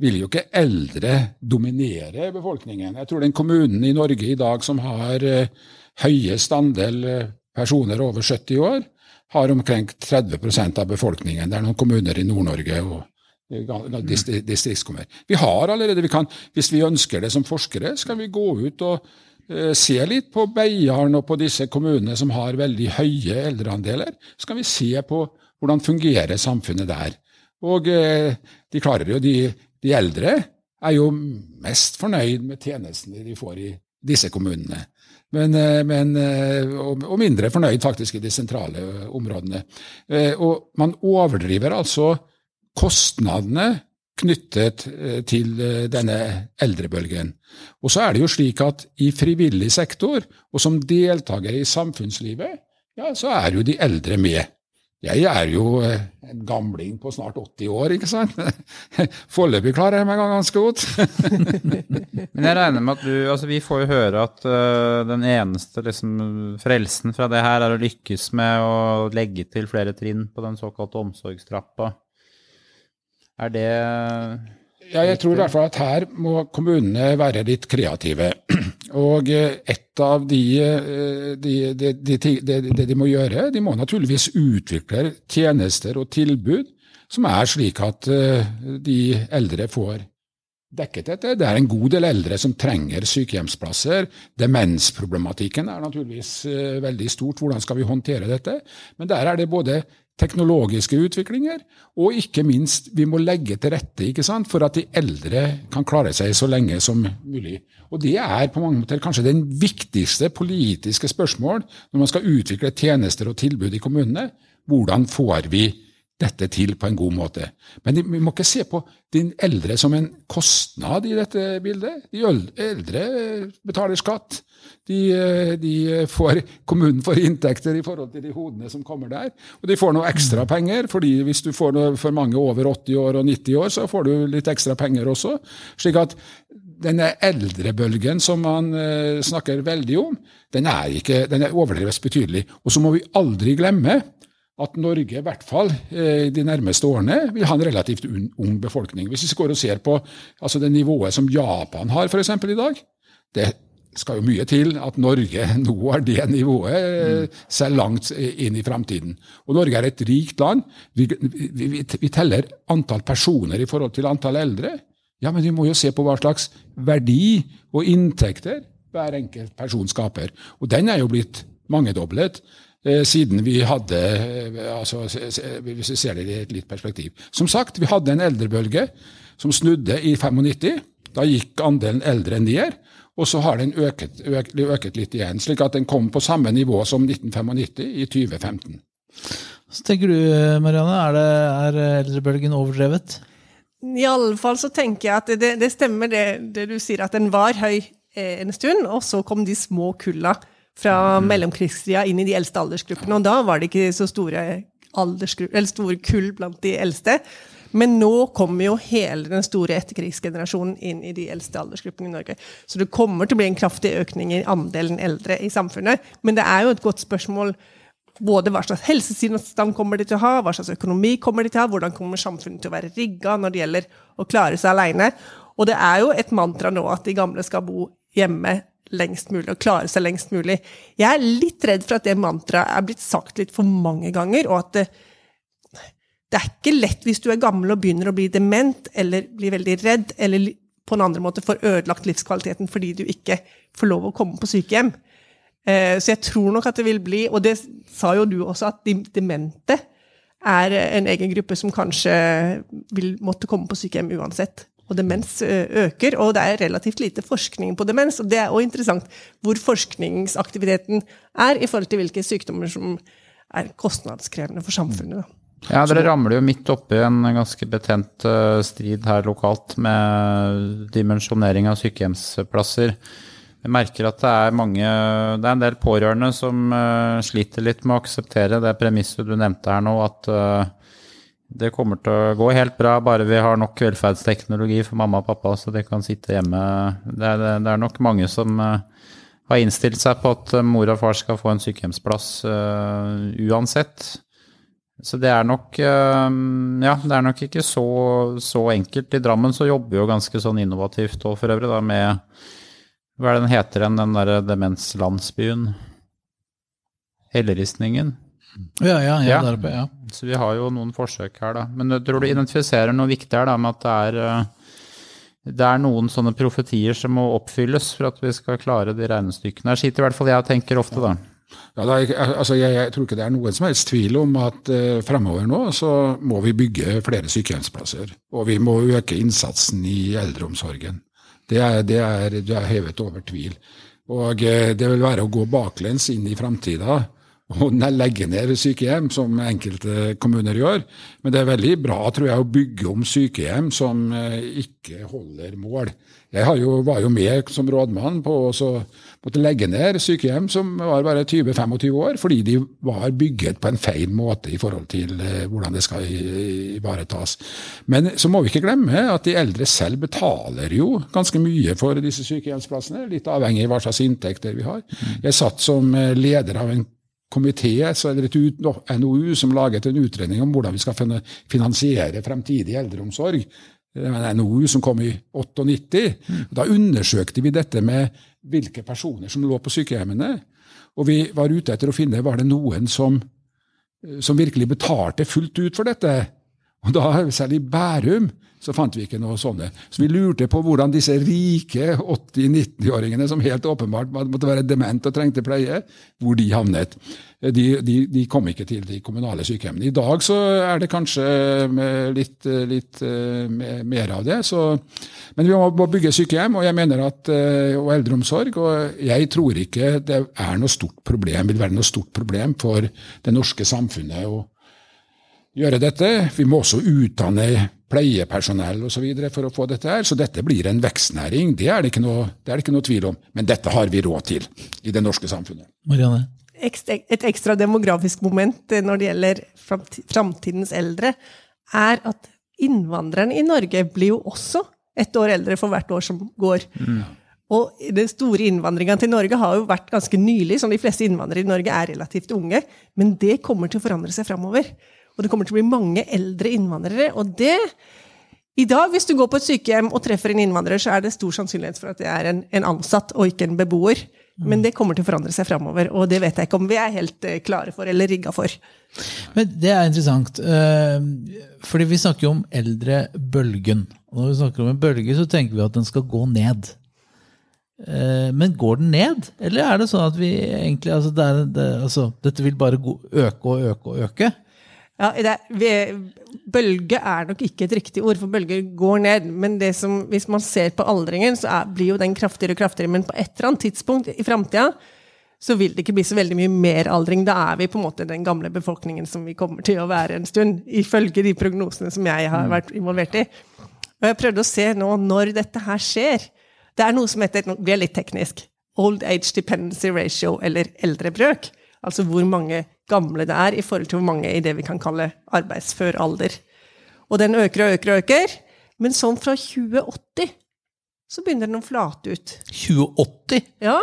vil jo ikke eldre dominere befolkningen. Jeg tror den kommunen i Norge i dag som har høyest andel personer over 70 år, har omkring 30% av befolkningen. Det er noen kommuner i Nord-Norge og eh, distriktskommuner. Vi har allerede, vi kan, Hvis vi ønsker det som forskere, skal vi gå ut og uh, se litt på Beiarn og på disse kommunene som har veldig høye eldreandeler. Så kan vi se på hvordan fungerer samfunnet der. Og uh, de klarer jo, de, de eldre er jo mest fornøyd med tjenestene de får i disse kommunene men, eh, men, eh, og mindre fornøyd faktisk i de sentrale områdene. Eh, og man overdriver altså kostnadene knyttet til denne eldrebølgen. Og så er det jo slik at i frivillig sektor, og som deltakere i samfunnslivet, ja, så er jo de eldre med. Jeg er jo eh, en gamling på snart 80 år, ikke sant? (laughs) Foreløpig klarer jeg meg ganske godt. (laughs) Men jeg regner med at du altså Vi får jo høre at uh, den eneste liksom, frelsen fra det her er å lykkes med å legge til flere trinn på den såkalte omsorgstrappa. Er det ja, jeg tror i hvert fall at her må kommunene være litt kreative. (clears throat) Og eh, et av de, eh, de, de, de, de må gjøre, de må naturligvis utvikle tjenester og tilbud som er slik at eh, de eldre får dekket dette. Det er en god del eldre som trenger sykehjemsplasser. Demensproblematikken er naturligvis veldig stort. Hvordan skal vi håndtere dette? Men der er det både teknologiske utviklinger, og ikke minst, vi må legge til rette sant, for at de eldre kan klare seg så lenge som mulig. Og Det er på mange måter kanskje den viktigste politiske spørsmål når man skal utvikle tjenester og tilbud i kommunene. Hvordan får vi dette til på en god måte. Men vi må ikke se på din eldre som en kostnad i dette bildet. De eldre betaler skatt. De, de får, kommunen får inntekter i forhold til de hodene som kommer der. Og de får noe ekstra penger, fordi hvis du får noe for mange over 80 år og 90 år, så får du litt ekstra penger også. slik at denne eldrebølgen som man uh, snakker veldig om, den er, ikke, den er overdrevet betydelig. Og så må vi aldri glemme at Norge i hvert fall eh, de nærmeste årene vil ha en relativt ung befolkning. Hvis vi går og ser på altså det nivået som Japan har f.eks. i dag, det skal jo mye til at Norge (laughs) nå har det nivået, mm. selv langt inn i framtiden. Og Norge er et rikt land. Vi, vi, vi, teller antall personer i forhold til antall eldre. Ja, men vi må jo se på hva slags verdi og inntekter hver enkelt person skaper. Og den er jo blitt mangedoblet. Eh, siden vi hadde eh, altså, Hvis vi ser det i et litt perspektiv. Som sagt, vi hadde en eldrebølge som snudde i 95. Da gikk andelen eldre ned. Og så har den øket, øket, øket, litt igjen, slik at den kom på samme nivå som 1995 i 2015. Så tenker du, Marianne, er, det, er eldrebølgen overdrevet? I alle fall så tenker jeg at det, det stemmer det, det, du sier, at den var høy eh, en stund, og så kom de små kulla fra mm. mellomkrigstida inn i de eldste aldersgruppene. Og da var det ikke så store, store kull blant de eldste. Men nå kommer jo hele den store etterkrigsgenerasjonen inn i de eldste aldersgruppene i Norge. Så det kommer til å bli en kraftig økning i andelen eldre i samfunnet. Men det er jo et godt spørsmål både hva slags helsetilstand kommer de til å ha, hva slags økonomi kommer de til å ha, hvordan kommer samfunnet til å være rigga når det gjelder å klare seg aleine. Og det er jo et mantra nå at de gamle skal bo hjemme lengst mulig og klare seg lengst mulig. Jeg er litt redd for at det mantraet er blitt sagt litt for mange ganger, og at det, det er ikke lett hvis du er gammel og begynner å bli dement, eller blir veldig redd, eller på en andre måte får ødelagt livskvaliteten fordi du ikke får lov å komme på sykehjem. Eh, så jeg tror nok at det vil bli, og det sa jo du også, at de demente er en egen gruppe som kanskje vil måtte komme på sykehjem uansett. Og demens eh, øker, og det er relativt lite forskning på demens. Og det er også interessant hvor forskningsaktiviteten er i forhold til hvilke sykdommer som er kostnadskrevende for samfunnet. Da. Ja, dere ramler jo midt oppi en ganske betent uh, strid her lokalt med dimensjonering av sykehjemsplasser. Jeg merker at det er mange Det er en del pårørende som uh, sliter litt med å akseptere det premisset du nevnte her nå, at det kommer til å gå helt bra bare vi har nok velferdsteknologi for mamma og pappa, så de kan sitte hjemme. Det er, det er nok mange som har innstilt seg på at mor og far skal få en sykehjemsplass uansett. Så det er nok Ja, det er nok ikke så, så enkelt. I Drammen så jobber vi jo ganske sånn innovativt òg, for øvrig da med Hva er det den heter igjen, den derre demenslandsbyen? Helleristningen? Ja, ja, ja, ja. oppe, ja. Så vi har jo noen forsøk her, da. Men jeg tror du identifiserer noe viktig her, da, med at det er det er noen sånne profetier som må oppfylles for at vi skal klare de regnestykkene. Jeg sitter i hvert fall jeg og tenker ofte, da. Ja, da, altså jeg, jeg, tror ikke det er noen som helst tvil om at eh, fremover nå så må vi bygge flere sykehjemsplasser. Og vi må øke innsatsen i eldreomsorgen. Det er, det er, det er hevet over tvil. Og eh, det vil være å gå baklengs inn i framtida og legge ned sykehjem, som enkelte kommuner gjør. Men det er veldig bra tror jeg, å bygge om sykehjem som uh, ikke holder mål. Jeg jo, var jo med som rådmann på å måtte legge ned sykehjem som var bare 20-25 år, fordi de var bygget på en feil måte i forhold til eh, hvordan det skal ivaretas. Men så må vi ikke glemme at de eldre selv betaler jo ganske mye for disse sykehjemsplassene, litt avhengig av hva slags inntekter vi har. Jeg satt som eh, leder av en komité, eller et NOU, som laget en utredning om hvordan vi skal finansiere fremtidig eldreomsorg en NOU som kom i 98. Mm. Da undersøkte vi dette med hvilke personer som lå på sykehjemmene. Og vi var ute etter å finne var det noen som, som virkelig betalte fullt ut for dette. Og da, særlig Bærum, så fant vi ikke noe sånne. Så vi lurte på hvordan disse rike 80-90-åringene, som helt åpenbart måtte være dement og trengte pleie, hvor de havnet. De, de, de, kom ikke til de kommunale sykehjemmene. I dag så er det kanskje litt, litt mer av det. Så, men vi må bygge sykehjem, og jeg mener at, og eldreomsorg. Og jeg tror ikke det er noe stort problem, vil være noe stort problem for det norske samfunnet å gjøre dette. Vi må også utdanne pleiepersonell osv. for å få dette her. Så dette blir en vekstnæring, det er det, noe, det er det ikke noe, tvil om. Men dette har vi råd til i det norske samfunnet. Marianne? Et ekstra demografisk moment eh, når det gjelder framtidens eldre, er at innvandrerne i Norge blir jo også ett år eldre for hvert år som går. Mm. Og den store innvandringa til Norge har jo vært ganske nylig, som de fleste innvandrere i Norge er relativt unge. Men det kommer til å forandre seg framover. Og det kommer til å bli mange eldre innvandrere. Og det I dag, hvis du går på et sykehjem og treffer en innvandrer, så er det stor sannsynlighet for at det er en, en ansatt og ikke en beboer. Men det kommer til å forandre seg framover, og det vet jeg ikke om vi er helt eh, klare for eller rigga for. Men Det er interessant, eh, fordi vi snakker jo om eldrebølgen. Og når vi snakker om en bølge, så tenker vi at den skal gå ned. Eh, men går den ned, eller er det sånn at vi egentlig altså, det er, det, altså Dette vil bare øke og øke og øke? Ja, det, bølge er nok ikke et riktig ord, for bølger går ned. Men som, hvis man ser på aldringen, så er, blir jo den kraftigere og kraftigere. Men på et eller annet tidspunkt i framtida så vil det ikke bli så veldig mye mer aldring. Da er vi på en måte den gamle befolkningen som vi kommer til å være en stund. Ifølge de prognosene som jeg har mm. vært involvert i. Og jeg prøvde å se nå når dette her skjer. Det er noe som heter, nå blir litt teknisk, Old Age Dependency Ratio, eller eldrebrøk. Altså hvor mange gamle det er i forhold til hvor mange i det vi kan kalle arbeidsfør alder. Og den øker og øker og øker. Men sånn fra 2080 så begynner den å flate ut. 2080? Ja.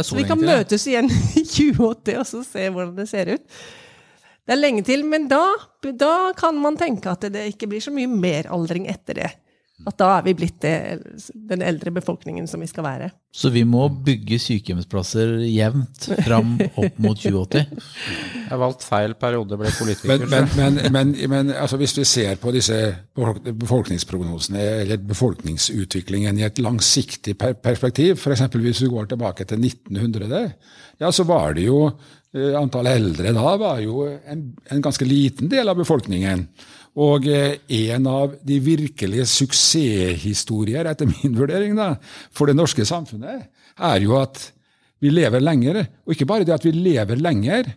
Så, vi kan møtes igjen (laughs) i 2080 og så se hvordan det ser ut. Det er lenge til, men da, da, kan man tenke at det ikke blir så mye mer aldring etter det. At da er vi blitt det, den eldre befolkningen som vi skal være. Så vi må bygge sykehjemsplasser jevnt fram opp mot 2080? Jeg har valgt feil periode ble politiker. Men, men, men, men, men altså hvis vi ser på disse befolkningsprognosene, eller befolkningsutviklingen i et langsiktig per perspektiv, f.eks. hvis vi går tilbake til 1900, ja, så var det jo Antall eldre da var jo en, en ganske liten del av befolkningen. Og eh, en av de virkelige suksesshistorier, etter min (laughs) vurdering, da, for det norske samfunnet, er jo at vi lever lenger. Og ikke bare det at vi lever lenger.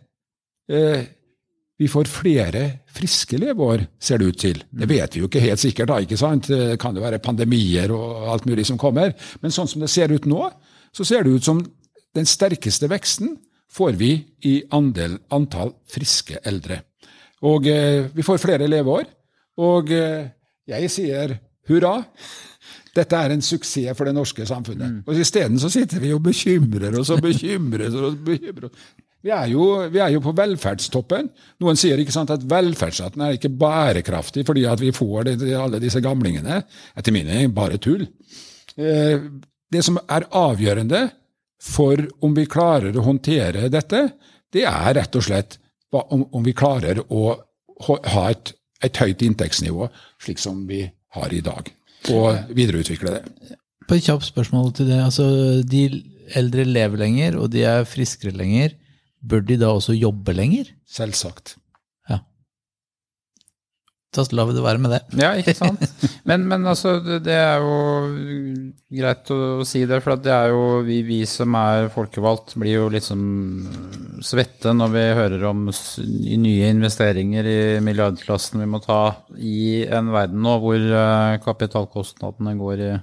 Eh, vi får flere friske leveår, ser det ut til. Det vet vi jo ikke helt sikkert, da, ikke sant? Det kan jo være pandemier og alt mulig som kommer. Men sånn som det ser ut nå, så ser det ut som den sterkeste veksten får vi i andel, antall friske eldre. Og eh, vi får flere leveår. Og eh, jeg sier hurra. Dette er en suksess for det norske samfunnet. Mm. Og Isteden så sitter vi og bekymrer oss og bekymrer oss. og bekymrer oss. Vi er, jo, vi er jo på velferdstoppen. Noen sier ikke sant, at velferdsstaten er ikke bærekraftig fordi at vi får det, alle disse gamlingene. Etter min mening bare tull. Eh, det som er avgjørende for om vi klarer å håndtere dette, det er rett og slett om, vi klarer å ha et, et, høyt inntektsnivå, slik som vi har i dag, og videreutvikle det. På et kjapt spørsmål til det. altså De eldre lever lenger, og de er friskere lenger. Bør de da også jobbe lenger? Selvsagt. Da lar vi det være med det. Ja, ikke sant. Men, men altså, det er jo greit å si det, for det er jo vi, vi som er folkevalgt, blir jo liksom svette når vi hører om nye investeringer i milliardklassen vi må ta i en verden nå hvor eh, kapitalkostnadene går i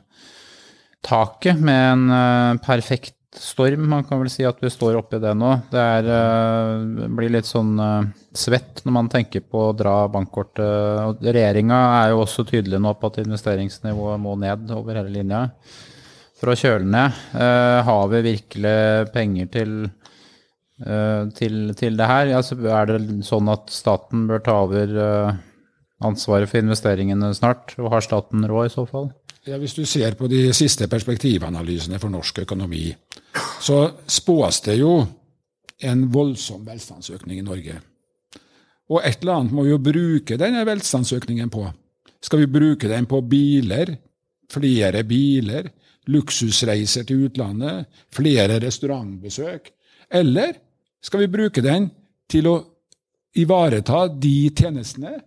taket med en eh, perfekt storm. Man kan vel si at vi står oppi det nå. Det er, uh, blir litt sånn uh, svett når man tenker på å dra bankkortet. Regjeringa er jo også tydelig nå på at investeringsnivået må ned over hele linja. For å kjøle ned. Uh, har vi virkelig penger til, til, til det her? Altså, er det sånn at staten bør ta over ansvaret for investeringene snart? Og har staten råd i så fall? Ja, Hvis du ser på de siste perspektivanalysene for norsk økonomi, så spås det jo en voldsom velstandsøkning i Norge. Og et eller annet må vi jo bruke denne velstandsøkningen på. Skal vi bruke den på biler, flere biler, luksusreiser til utlandet, flere restaurantbesøk? Eller skal vi bruke den til å ivareta de tjenestene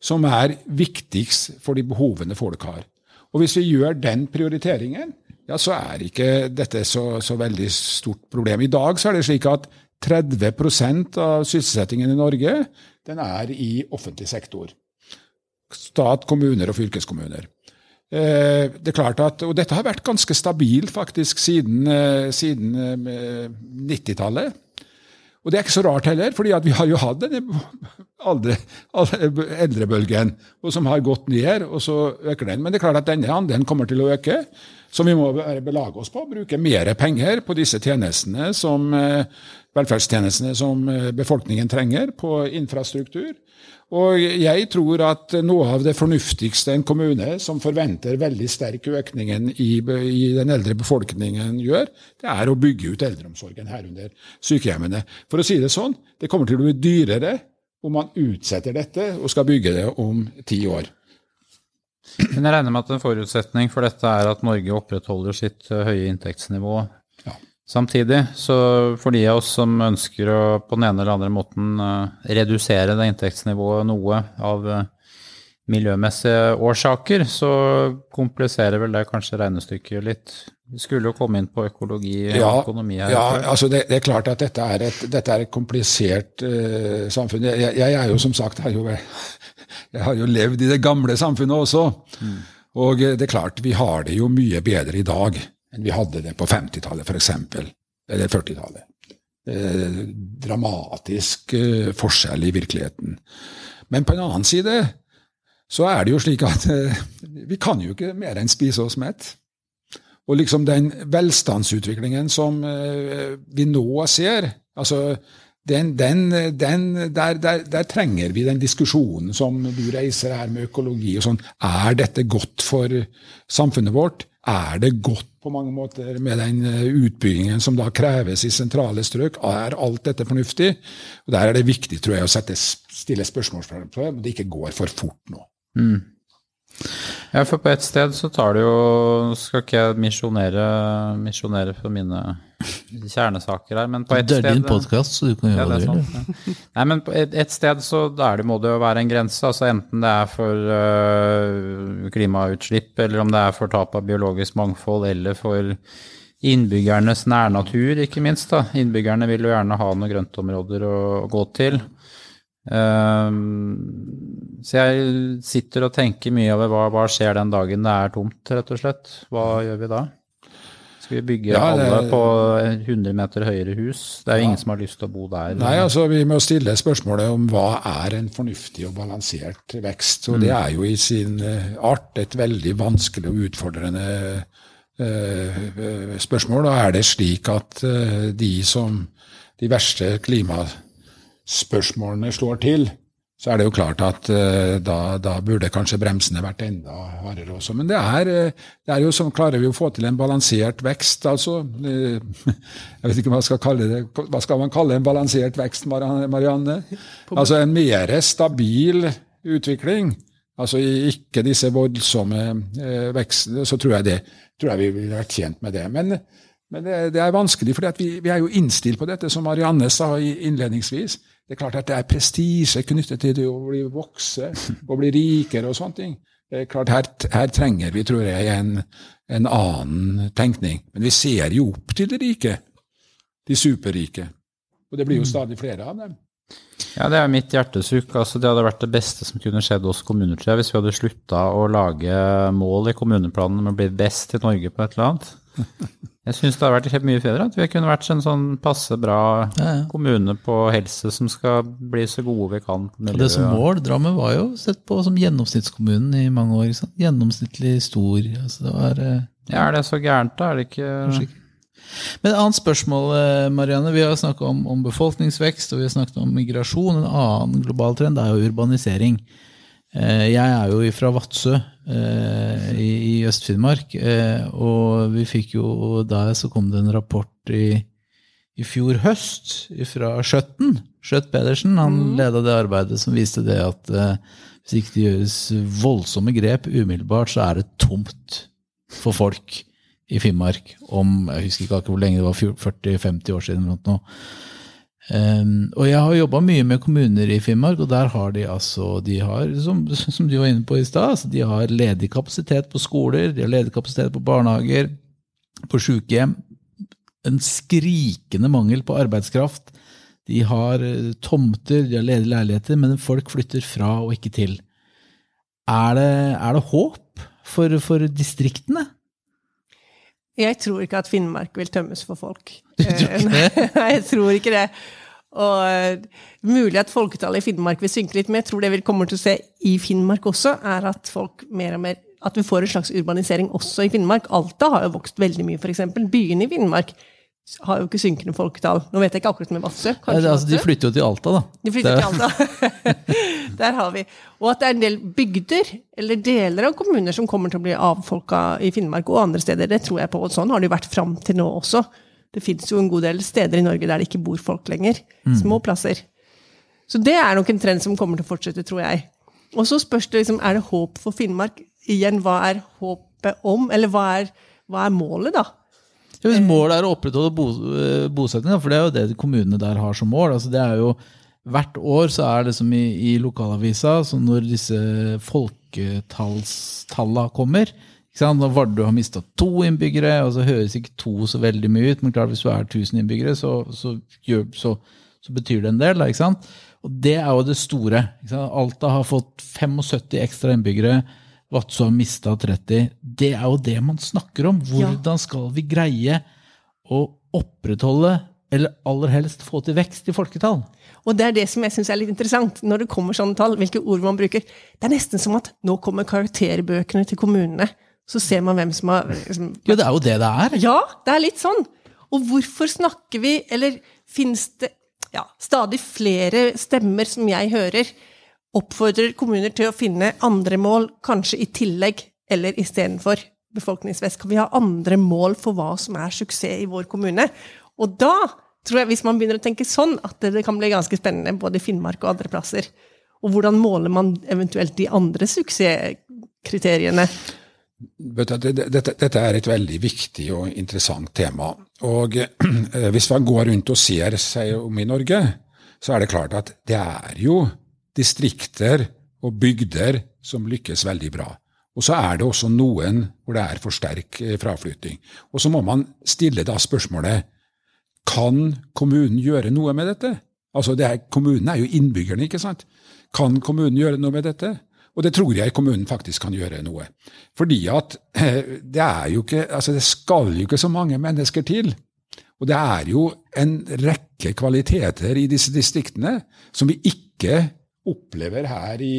som er viktigst for de behovene folk har? Og hvis vi gjør den prioriteringen, ja, så er ikke dette så, så veldig stort problem. I dag så er det slik at 30% av sysselsettingen i Norge den er i offentlig sektor. Stat, kommuner og fylkeskommuner. Eh, det er klart at, Og dette har vært ganske stabilt faktisk siden, eh, siden 90-tallet. Og det er ikke så rart heller, fordi vi har jo hatt denne aldre, eldrebølgen, og som har gått ned, og så øker den. Men det er klart at denne andelen kommer til å øke, så vi må belage oss på å bruke mer penger på disse tjenestene som eh, velferdstjenestene som eh, befolkningen trenger, på infrastruktur. Og jeg tror at noe av det fornuftigste en kommune som forventer veldig sterk økning i, i, den eldre befolkningen gjør, det er å bygge ut eldreomsorgen, herunder sykehjemmene. For å si det sånn, det kommer til å bli dyrere om man utsetter dette og skal bygge det om ti år. Men jeg regner med at en forutsetning for dette er at Norge opprettholder sitt eh, høye inntektsnivå Samtidig, så for de av oss som ønsker å på den ene eller andre måten uh, redusere det inntektsnivået noe av uh, miljømessige årsaker, så kompliserer vel det kanskje regnestykket litt. Vi skulle jo komme inn på økologi og ja, økonomi her. Ja, altså det, det, er klart at dette er et, dette er et komplisert uh, samfunn. Jeg, jeg, er jo som sagt har jo, (laughs) jeg har jo levd i det gamle samfunnet også. Mm. Og det er klart, vi har det jo mye bedre i dag enn vi hadde det på 50-tallet, f.eks. Eller 40-tallet. Eh, dramatisk eh, forskjell i virkeligheten. Men på en annen side så er det jo slik at eh, vi kan jo ikke mer enn spise oss mett. Og liksom den velstandsutviklingen som vi nå ser altså den, den, den, der, der, der, trenger vi den diskusjonen som du reiser her med økologi og sånn. Er dette godt for samfunnet vårt? Er det godt på mange måter med den utbyggingen som da kreves i sentrale strøk? Er alt dette fornuftig? Og Der er det viktig tror jeg, å sette, stille spørsmål for at det ikke går for fort nå. Mm. Ja, for på et sted så tar det jo Skal ikke jeg misjonere, for mine kjernesaker her, men på et sted Det er din podkast, så du kan gjøre ja, det du vil. Ja. Nei, men på et, et sted så der det må det jo være en grense. altså Enten det er for uh, klimautslipp, eller om det er for tap av biologisk mangfold, eller for innbyggernes nærnatur, ikke minst. da. Innbyggerne vil jo gjerne ha noen grøntområder å, å gå til. Um, så jeg sitter og tenker mye over hva, hva, skjer den dagen det er tomt, rett og slett. Hva gjør vi da? Skal vi bygge ja, det, alle på 100 meter høyere hus? Det er jo ja. ingen som har lyst til å bo der. Nei, altså Vi må stille spørsmålet om hva er en fornuftig og balansert vekst. Og mm. det er jo i sin eh, art et veldig vanskelig og utfordrende uh, spørsmål. Og er det slik at uh, de som de verste klimaspørsmålene slår til, så er det jo klart at uh, da, da, burde kanskje bremsene vært enda hardere også. Men det er, eh, det er jo sånn, klarer vi å få til en balansert vekst, altså. Uh, (laughs) jeg vet ikke hva man skal kalle det. Hva skal man kalle en balansert vekst, Marianne? Altså en mer stabil utvikling. Altså ikke disse voldsomme uh, vekstene. Så tror jeg, det, tror jeg vi ville vært tjent med det. Men, men det, det, er vanskelig, for vi, vi, er jo innstilt på dette, som Marianne sa innledningsvis. Det er klart at det er prestisje knyttet til det å bli vokse (laughs) og bli rikere og sånne ting. Det er klart, Her, her trenger vi, tror jeg, en, en, annen tenkning. Men vi ser jo opp til de rike, de superrike. Og det blir jo mm. stadig flere av dem. Ja, det er mitt hjertesukk. Altså, det hadde vært det beste som kunne skjedd oss kommuner, tror jeg, hvis vi hadde slutta å lage mål i kommuneplanen om å bli best i Norge på et eller annet. (laughs) Jeg syns det har vært mye bedre at vi kunne vært en sånn passe bra ja, ja. kommune på helse som skal bli så gode vi kan. På det som mål, Drammen var jo sett på som gjennomsnittskommunen i mange år. Gjennomsnittlig stor. Altså det var, eh, ja, er det så gærent, da? Er det ikke Kanskje ikke. Men et annet spørsmål, eh, Marianne. Vi har snakket om, om, befolkningsvekst og vi har snakket om migrasjon. En annen global trend er jo urbanisering. Eh, jeg er jo fra Vadsø eh, i Øst-Finnmark, eh, og vi fikk jo der så kom det en rapport i, i fjor høst fra Skjøtten. Skjøtt Pedersen han mm. leda det arbeidet som viste det at hvis ikke det gjøres voldsomme grep umiddelbart, så er det tomt for folk i Finnmark om Jeg husker ikke hvor lenge det var, 40-50 år siden. eller noe. Um, og jeg har jobba mye med kommuner i Finnmark, og der har de altså de har, som, som du var inne på i stad, altså de har ledig kapasitet på skoler, de har ledig kapasitet på barnehager, på sykehjem. En skrikende mangel på arbeidskraft. De har eh, tomter, de har ledige leiligheter, men folk flytter fra og ikke til. Er det, er det håp for, for distriktene? Jeg tror ikke at Finnmark vil tømmes for folk. Du tror ikke det? (laughs) Nei, jeg tror ikke det. Og uh, Mulig at folketallet i Finnmark vil synke litt, men jeg tror det vi kommer til å se i Finnmark også, er at folk mer og mer at vi får en slags urbanisering også i Finnmark. Alta har jo vokst veldig mye, f.eks. Byene i Finnmark har jo ikke synkende folketall. Nå vet jeg ikke akkurat med Vadsø. Altså, de flytter jo til Alta, da. De flytter til Alta. (laughs) (laughs) Der har vi. Og at det er en del bygder, eller deler av kommuner, som kommer til å bli avfolka i Finnmark og andre steder. Det tror jeg på. Og sånn har det jo vært fram til nå også. Det fins jo en god del steder i Norge der det ikke bor folk lenger. Mm. Små plasser. Så det er nok en trend som kommer til å fortsette, tror jeg. Og så spørs det liksom, er det håp for Finnmark? Igjen, hva er håpet om? Eller hva er, hva er målet, da? Hvis målet er å opprettholde eh, for det er jo det kommunene der har som mål. altså det er jo Hvert år så er det som i, i lokalavisa, så når disse folketallene kommer Når Vardø har mista to innbyggere, og så høres ikke to så veldig mye ut, men klart hvis du er 1000 innbyggere, så, så, så, så betyr det en del. Ikke sant? Og det er jo det store. Alta har fått 75 ekstra innbyggere. Vadsø har mista 30. Det er jo det man snakker om. Hvordan skal vi greie å opprettholde, eller aller helst få til vekst i folketall? Og det er det som jeg syns er litt interessant, når det kommer sånne tall, hvilke ord man bruker. Det er nesten som at nå kommer karakterbøkene til kommunene. Så ser man hvem som har liksom, Jo, det er jo det det er. Ja, det er litt sånn. Og hvorfor snakker vi Eller fins det ja, stadig flere stemmer som jeg hører, oppfordrer kommuner til å finne andre mål, kanskje i tillegg eller istedenfor befolkningsvekst. Kan vi ha andre mål for hva som er suksess i vår kommune? Og da tror jeg, hvis man begynner å tenke sånn, at det kan bli ganske spennende både i Finnmark og andre plasser. Og hvordan måler man eventuelt de andre suksesskriteriene? Dette, er et veldig viktig og interessant tema. Og eh, (clears throat) Hvis man går rundt og ser seg om i Norge, så er det klart at det er jo distrikter og bygder som lykkes veldig bra. Og så er det også noen hvor det er for sterk eh, fraflytting. Og så må man stille da spørsmålet kan kommunen gjøre noe med dette? Altså, er, Kommunen er jo innbyggerne, ikke sant? Kan kommunen gjøre noe med dette? Og det tror jeg kommunen faktisk kan gjøre noe. Fordi at eh, det er jo ikke Altså, det skal jo ikke så mange mennesker til. Og det er jo en rekke kvaliteter i disse distriktene som vi ikke opplever her i,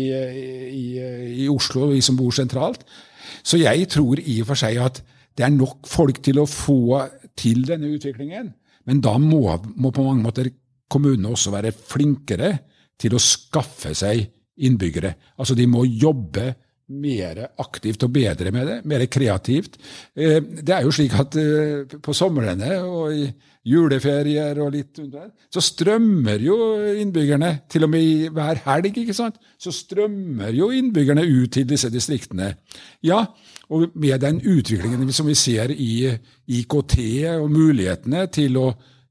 i, i Oslo, vi som bor sentralt. Så jeg tror i og for seg at det er nok folk til å få til denne utviklingen. Men da må, må på mange måter kommunene også være flinkere til å skaffe seg innbyggere. Altså de må jobbe mer aktivt og bedre med det, mer kreativt. Eh, det er jo slik at eh, på somrene og i juleferier og litt under, så strømmer jo innbyggerne, til og med hver helg, ikke sant, så strømmer jo innbyggerne ut til disse distriktene. Ja, og med den utviklingen som vi ser i IKT og mulighetene til å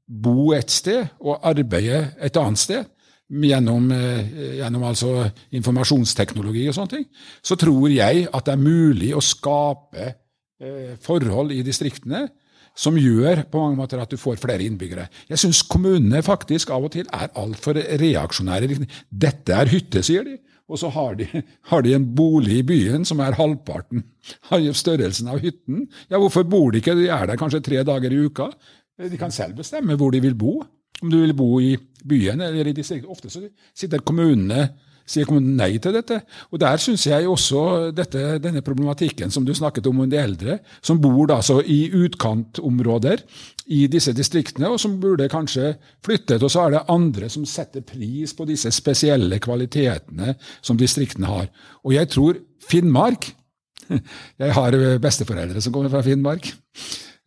bo et sted og arbeide et annet sted, gjennom, eh, gjennom altså informasjonsteknologi og sånne ting, så tror jeg at det er mulig å skape eh, forhold i distriktene som gjør på mange måter at du får flere innbyggere. Jeg syns kommunene faktisk av og til er altfor reaksjonære. Dette er hytte, sier de. Og så har de, har de, en bolig i byen som er halvparten av størrelsen av hytten. Ja, hvorfor bor de ikke? De er der kanskje tre dager i uka. De kan selv bestemme hvor de vil bo. Om du vil bo i byen eller i distriktet. Ofte så sitter kommunene sier kom nei til dette. Og Der syns jeg også dette, denne problematikken som du snakket om om de eldre, som bor da så i utkantområder i disse distriktene, og som burde kanskje flyttet. Og så er det andre som setter pris på disse spesielle kvalitetene som distriktene har. Og jeg tror Finnmark (laughs) Jeg har besteforeldre som kommer fra Finnmark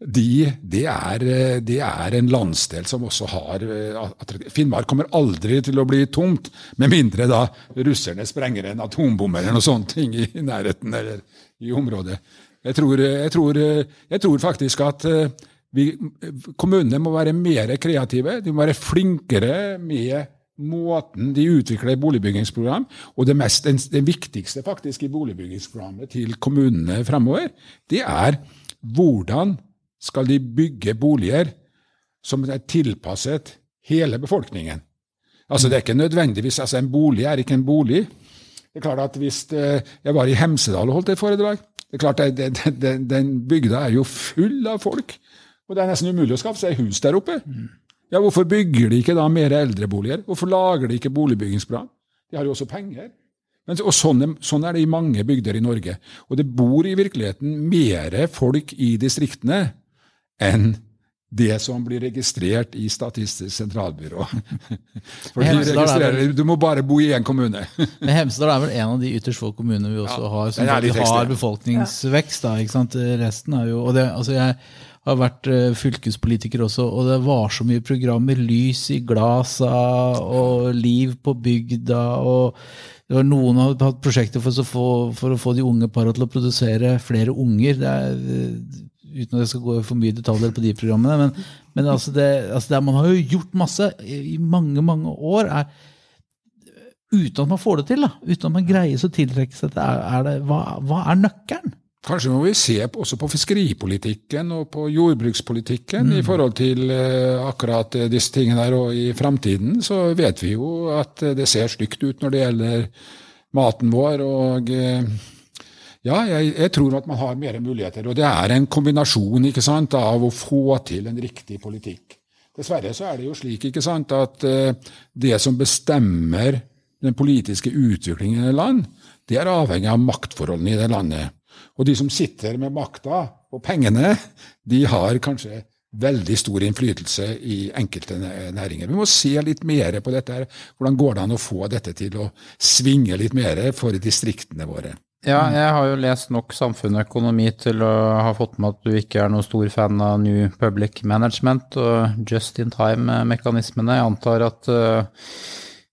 de, det, er, det, er, en landsdel som også har eh, Finnmark kommer aldri til å bli tomt, med mindre da russerne sprenger en atombom eller noe sånt ting i nærheten eller i området. Jeg tror, jeg tror, jeg tror faktisk at eh, vi, kommunene må være mer kreative. De må være flinkere med måten de utvikler boligbyggingsprogram. Og det, mest, det viktigste faktisk i boligbyggingsprogrammet til kommunene fremover, det er hvordan skal de bygge boliger som er tilpasset hele befolkningen. Altså Det er ikke nødvendigvis altså En bolig er ikke en bolig. Det er klart at Hvis eh, jeg var i Hemsedal og holdt et foredrag det er klart at Den bygda er jo full av folk. Og det er nesten umulig å skaffe seg hus der oppe. Ja, Hvorfor bygger de ikke da mer eldreboliger? Hvorfor lager de ikke boligbyggingsprogram? De har jo også penger. Men, og sånn, sånn, er det i mange bygder i Norge. Og det bor i virkeligheten mer folk i distriktene enn det som blir registrert i Statistisk sentralbyrå. (laughs) For de Du må bare bo i én kommune. (laughs) Men Hemsedal er vel en av de ytterst få kommunene vi også ja, har som vi har befolkningsvekst. Da, ikke sant? Resten er jo og det, altså Jeg har vært uh, fylkespolitiker også, og det var så mye programmer. Lys i glasa og Liv på bygda. og det var Noen har hatt prosjekter for for å få de unge para til å produsere flere unger. Det er uten at jeg skal gå for mye detaljer på de programmene. Men, men altså det, altså det, man har jo gjort masse i mange, mange år. Er, uten at man får det til. da, Uten at man greier å tiltrekke seg dette. Det hva, hva, er nøkkelen? Kanskje må vi se også på fiskeripolitikken og på jordbrukspolitikken mm. i forhold til uh, akkurat disse tingene der. Og i framtiden så vet vi jo at det ser stygt ut når det gjelder maten vår. og ja, jeg, jeg, tror at man har mer muligheter. Og det er en kombinasjon sant, av å få til en riktig politikk. Dessverre så er det jo slik sant, at uh, det som bestemmer den politiske utviklingen i et land, det er avhengig av maktforholdene i det landet. Og de som sitter med makta og pengene, de har kanskje veldig stor innflytelse i enkelte næringer. Vi må se litt mer på dette. her. Hvordan går det an å få dette til å svinge litt mer for distriktene våre? Ja, jeg har jo lest nok samfunnsøkonomi til å ha fått med at du ikke er noen stor fan av New Public Management og just in time-mekanismene. Jeg antar at uh,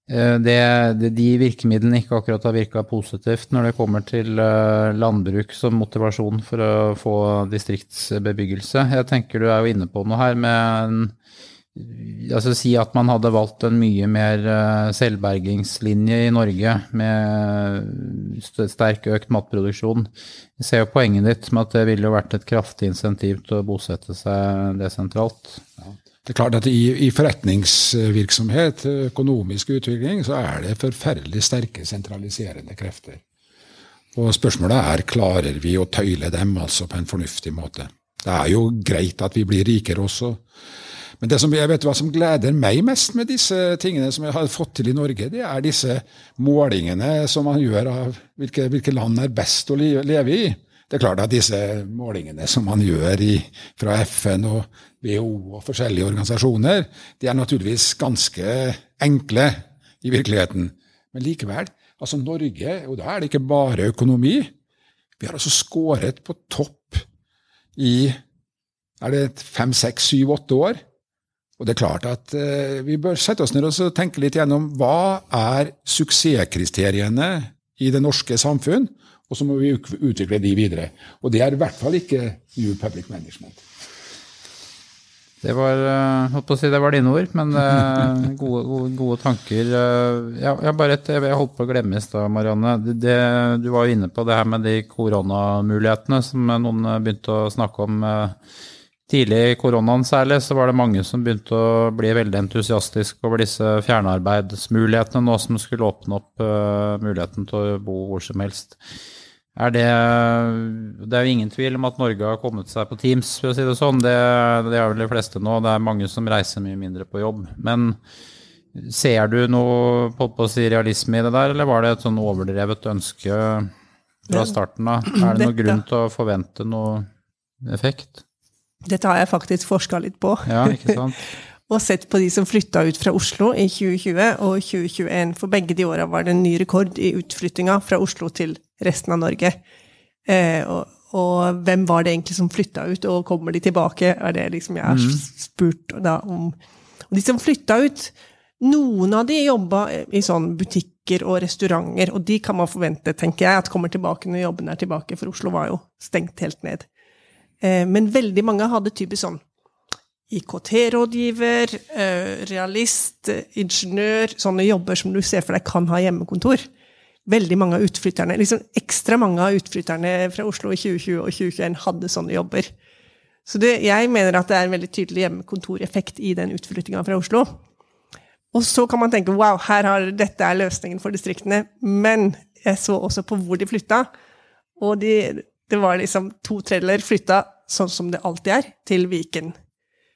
det, det, de virkemidlene ikke akkurat har virka positivt når det kommer til uh, landbruk som motivasjon for å få distriktsbebyggelse. Jeg tenker du er jo inne på noe her med en altså Si at man hadde valgt en mye mer eh, selvbergingslinje i Norge med sterk økt matproduksjon. Jeg ser jo poenget ditt med at det ville jo vært et kraftig insentiv til å bosette seg desentralt. Ja. Det er klart at i, i, forretningsvirksomhet, økonomisk utvikling, så er det forferdelig sterke sentraliserende krefter. Og spørsmålet er klarer vi å tøyle dem altså på en fornuftig måte. Det er jo greit at vi blir rikere også. Men det som jeg vet hva som gleder meg mest med disse tingene som jeg har fått til i Norge, det er disse målingene som man gjør av hvilke, hvilke land er best å leve i. Det er klart at disse målingene som man gjør i, fra FN og WHO og forskjellige organisasjoner, de er naturligvis ganske enkle i virkeligheten. Men likevel, altså Norge, og da er det ikke bare økonomi. Vi har altså skåret på topp i er det fem, seks, syv, åtte år. Og det er klart at eh, Vi bør sette oss ned og tenke litt gjennom hva er suksesskriteriene i det norske samfunn, og så må vi utvikle de videre. Og det er i hvert fall ikke New Public Management. Det var, eh, holdt på å si, det var dine ord, men uh, (laughs) gode, gode, gode, tanker. Uh, jeg, bare et, jeg holdt på å glemme i stad, Marianne. Det, du var jo inne på det her med de koronamulighetene som noen begynte å snakke om. Tidlig i koronaen særlig så var det mange som begynte å bli veldig entusiastiske over disse fjernarbeidsmulighetene nå som skulle åpne opp uh, muligheten til å bo hvor som helst. Er det, det er jo ingen tvil om at Norge har kommet seg på Teams, for å si det sånn. Det, det er vel de fleste nå. Det er mange som reiser mye mindre på jobb. Men ser du noe på, på å si realisme i det der, eller var det et sånn overdrevet ønske fra starten av? Er det noen grunn til å forvente noe effekt? Dette har jeg faktisk forska litt på. Ja, ikke (laughs) sant? og sett på de som flytta ut fra Oslo i 2020 og 2021. For begge de åra var det en ny rekord i utflyttinga fra Oslo til resten av Norge. Eh, og, og, hvem var det egentlig som flytta ut, og kommer de tilbake? er det liksom jeg har mm. spurt da om. Og de som flytta ut, noen av de jobba i sånn butikker og restauranter, og de kan man forvente, tenker jeg, at kommer tilbake når jobben er tilbake, for Oslo var jo stengt helt ned. Eh, men veldig mange hadde typisk sånn IKT-rådgiver, eh, realist, ingeniør Sånne jobber som du ser for deg kan ha hjemmekontor. Veldig mange av utflytterne, liksom Ekstra mange av utflytterne fra Oslo i 2020 og 2021 hadde sånne jobber. Så det, jeg mener at det er en veldig tydelig hjemmekontoreffekt i den utflyttinga fra Oslo. Og så kan man tenke wow, her har, dette er løsningen for distriktene. Men jeg så også på hvor de flytta. Og de, det var liksom to tredjedeler flytta, sånn som det alltid er, til Viken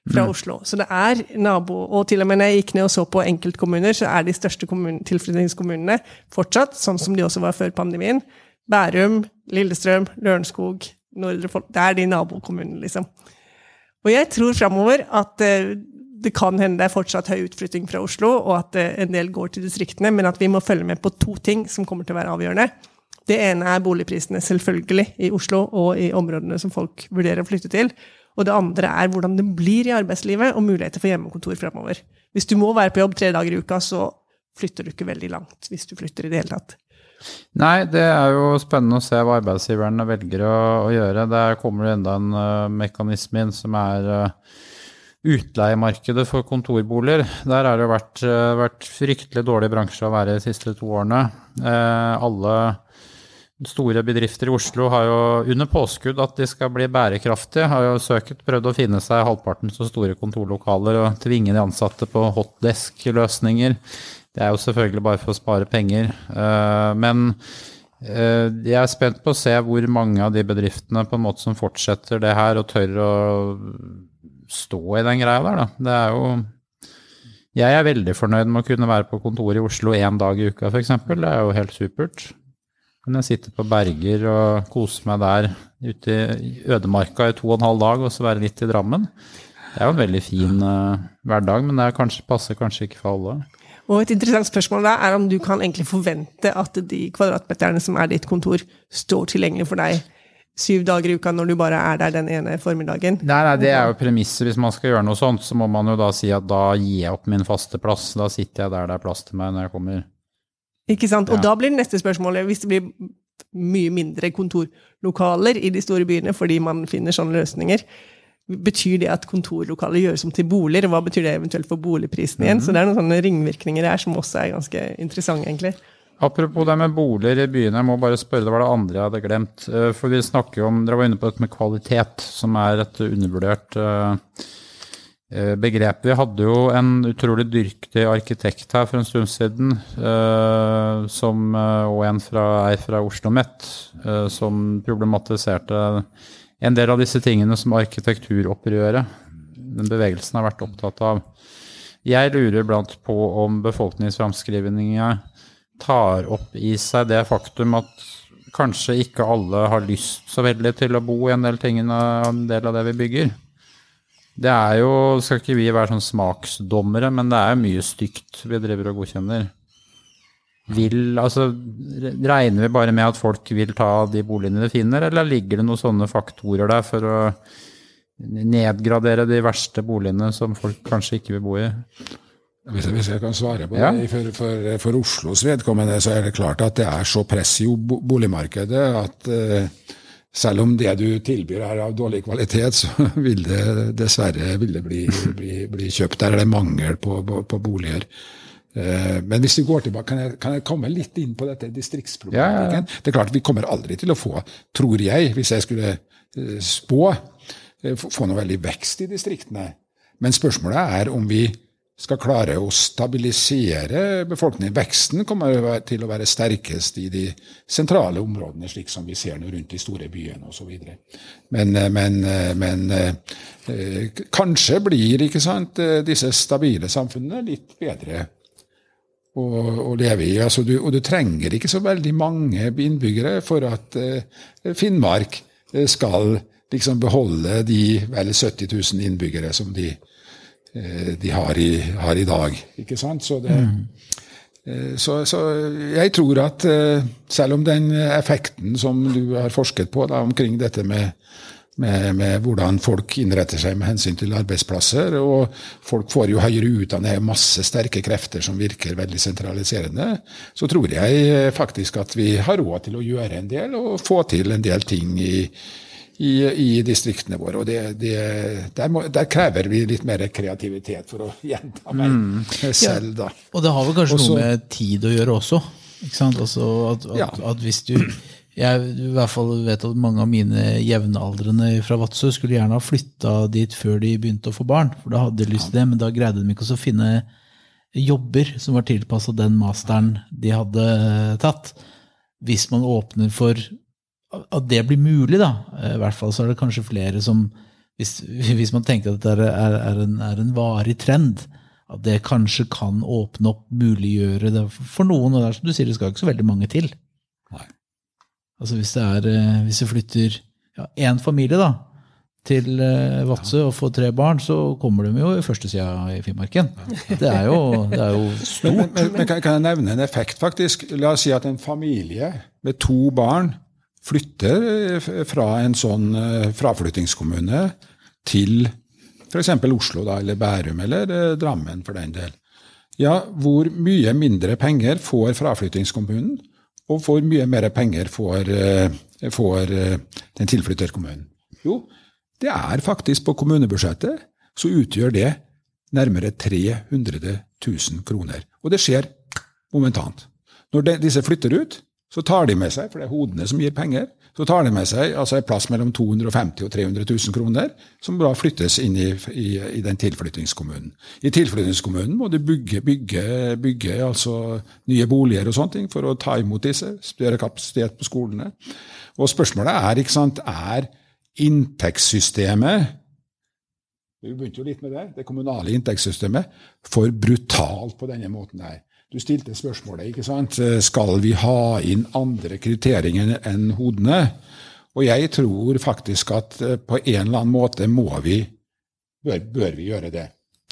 fra mm. Oslo. Så det er nabo Og til og med når jeg gikk ned og så på enkeltkommuner, så er de største tilflyttingskommunene fortsatt sånn som de også var før pandemien. Bærum, Lillestrøm, Lørenskog, Nordre Folk Det er de nabokommunene, liksom. Og jeg tror framover at uh, det kan hende det er fortsatt høy utflytting fra Oslo, og at uh, en del går til distriktene, men at vi må følge med på to ting som kommer til å være avgjørende. Det ene er boligprisene, selvfølgelig, i Oslo og i områdene som folk vurderer å flytte til. Og det andre er hvordan det blir i arbeidslivet og muligheter for hjemmekontor fremover. Hvis du må være på jobb tre dager i uka, så flytter du ikke veldig langt, hvis du flytter i det hele tatt. Nei, det er jo spennende å se hva arbeidsgiverne velger å, å gjøre. Der kommer det enda en uh, mekanisme inn som er uh, utleiemarkedet for kontorboliger. Der har det vært, uh, vært fryktelig dårlig bransje å være de siste to årene. alle store bedrifter i Oslo har jo under påskudd at de skal bli bærekraftige, har jo søkt prøvd å finne seg halvparten så store kontorlokaler og tvinge de ansatte på hotdesk-løsninger. Det er jo selvfølgelig bare for å spare penger. Eh, men eh, jeg er spent på å se hvor mange av de bedriftene på en måte som fortsetter det her og tør å stå i den greia der, da. Det er jo jeg er veldig fornøyd med å kunne være på kontoret i Oslo én dag i uka, f.eks. Det er jo helt supert. Kan jeg sitte på Berger og kose meg der ute i ødemarka i to og en halv dag, og så være litt i Drammen. Det er jo en veldig fin uh, hverdag, men det kanskje, passer kanskje ikke for alle. Og et interessant spørsmål da er om du kan egentlig forvente at de kvadratmeterne som er ditt kontor, står tilgjengelig for deg syv dager i uka når du bare er der den ene formiddagen. Nei, nei, det er jo premisset. Hvis man skal gjøre noe sånt, så må man jo da si at da gir jeg opp min faste plass. Da sitter jeg der det er plass til meg når jeg kommer. Ikke sant. Og ja. da blir det neste spørsmålet, hvis det blir mye mindre kontorlokaler i de store byene fordi man finner sånne løsninger, betyr det at kontorlokaler gjøres om til boliger? Hva betyr det eventuelt for boligprisen igjen? Mm -hmm. Så det er noen sånne ringvirkninger her som også er ganske interessante, egentlig. Apropos det med boliger i byene, jeg må bare spørre, det var det andre jeg hadde glemt. Eh, for vi snakker jo om, Dere var inne på dette med kvalitet, som er et undervurdert eh, begrep. Vi hadde jo en utrolig dyktig arkitekt her for en stund siden, som, og en fra, ei fra Oslo Met, som problematiserte en del av disse tingene som arkitekturopprøret, den bevegelsen, har vært opptatt av. Jeg lurer blant på om befolkningsframskrivninga tar opp i seg det faktum at kanskje ikke alle har lyst så veldig til å bo i en del, tingene, en del av det vi bygger. Det er jo, skal ikke vi være sånn smaksdommere, men det er jo mye stygt vi driver og godkjenner. Vil, altså, regner vi bare med at folk vil ta de boligene de finner, eller ligger det noen sånne faktorer der for å nedgradere de verste boligene som folk kanskje ikke vil bo i? Hvis jeg, hvis jeg, kan svare på det. For, for, for, Oslos vedkommende så er det klart at det er så press i boligmarkedet at uh, selv om det du tilbyr er av dårlig kvalitet, så (laughs) vil det dessverre vil det bli, bli, bli, kjøpt. Der er det mangel på, på, på boliger. Uh, men hvis vi går tilbake, kan jeg, kan jeg, komme litt inn på dette distriktsproblematikken? Ja, ja, det er klart Vi kommer aldri til å få, tror jeg, hvis jeg skulle uh, spå, få noe veldig vekst i distriktene. Men spørsmålet er om vi skal klare å stabilisere befolkningen. Veksten kommer til å være sterkest i de sentrale områdene, slik som vi ser nå rundt de store byene osv. Men, eh, men, eh, men eh, kanskje blir ikke sant, disse stabile samfunnene litt bedre å, å leve i. Altså, du, og du trenger ikke så veldig mange innbyggere for at Finnmark skal liksom beholde de vel 70 000 innbyggere som de har de har i, har i, dag. Ikke sant? Så, det, mm. Eh, så, så, jeg tror at eh, selv om den effekten som du har forsket på da, omkring dette med, med, med, hvordan folk innretter seg med hensyn til arbeidsplasser, og folk får jo høyere utdanning, masse sterke krefter som virker veldig sentraliserende, så tror jeg faktisk at vi har råd til å gjøre en del og få til en del ting i, i, i distriktene våre. og det, det, der, må, der, krever vi litt mer kreativitet, for å gjenta meg mm. selv. da. Ja, og det har vel kanskje også, noe med tid å gjøre også? ikke sant? Altså at, at, ja. at hvis du jeg i hvert fall vet at mange av mine jevnaldrende fra Vadsø skulle gjerne ha flytta dit før de begynte å få barn, for da hadde de lyst til det, men da greide de ikke å finne jobber som var tilpassa den masteren de hadde tatt. Hvis man åpner for at det blir mulig, da. I hvert fall så er det kanskje flere som Hvis, (laughs) hvis man tenker at dette er, er, en, er, en, varig trend, at det kanskje kan åpne opp, muliggjøre det for noen. Og det er som du sier, det skal ikke så veldig mange til. Nei. Altså hvis det er eh, Hvis det flytter én familie, da, til uh, Vadsø og får tre barn, så kommer de jo i førstesida i Finnmarken. Det er jo, det er jo (laughs) stort. Men, men, men, kan jeg nevne en effekt, faktisk? La oss si at en familie med to barn flytter eh, fra en sånn eh, fraflyttingskommune til f.eks. Oslo, da, eller Bærum, eller eh, Drammen for den del. Ja, hvor mye mindre penger får fraflyttingskommunen, og hvor mye mer penger får, får den tilflytterkommunen? Jo, det er faktisk på kommunebudsjettet så utgjør det nærmere 300 000 kroner. Og det skjer momentant. Når de, disse flytter ut, så tar de med seg, for det er hodene som gir penger, så tar de med seg altså en plass mellom 250 og 300 000 kroner, som da flyttes inn i, i, i den tilflyttingskommunen. I tilflyttingskommunen må du bygge, bygge, bygge altså nye boliger og sånne ting for å ta imot disse, større kapasitet på skolene. Og spørsmålet er, ikke sant, er inntektssystemet vi begynte jo litt med det, det kommunale inntektssystemet, for brutalt på denne måten her. Du stilte spørsmålet, ikke sant. Skal vi ha inn andre kriterier enn hodene? Og jeg tror faktisk at eh, på en eller annen måte må vi bør, bør vi gjøre det.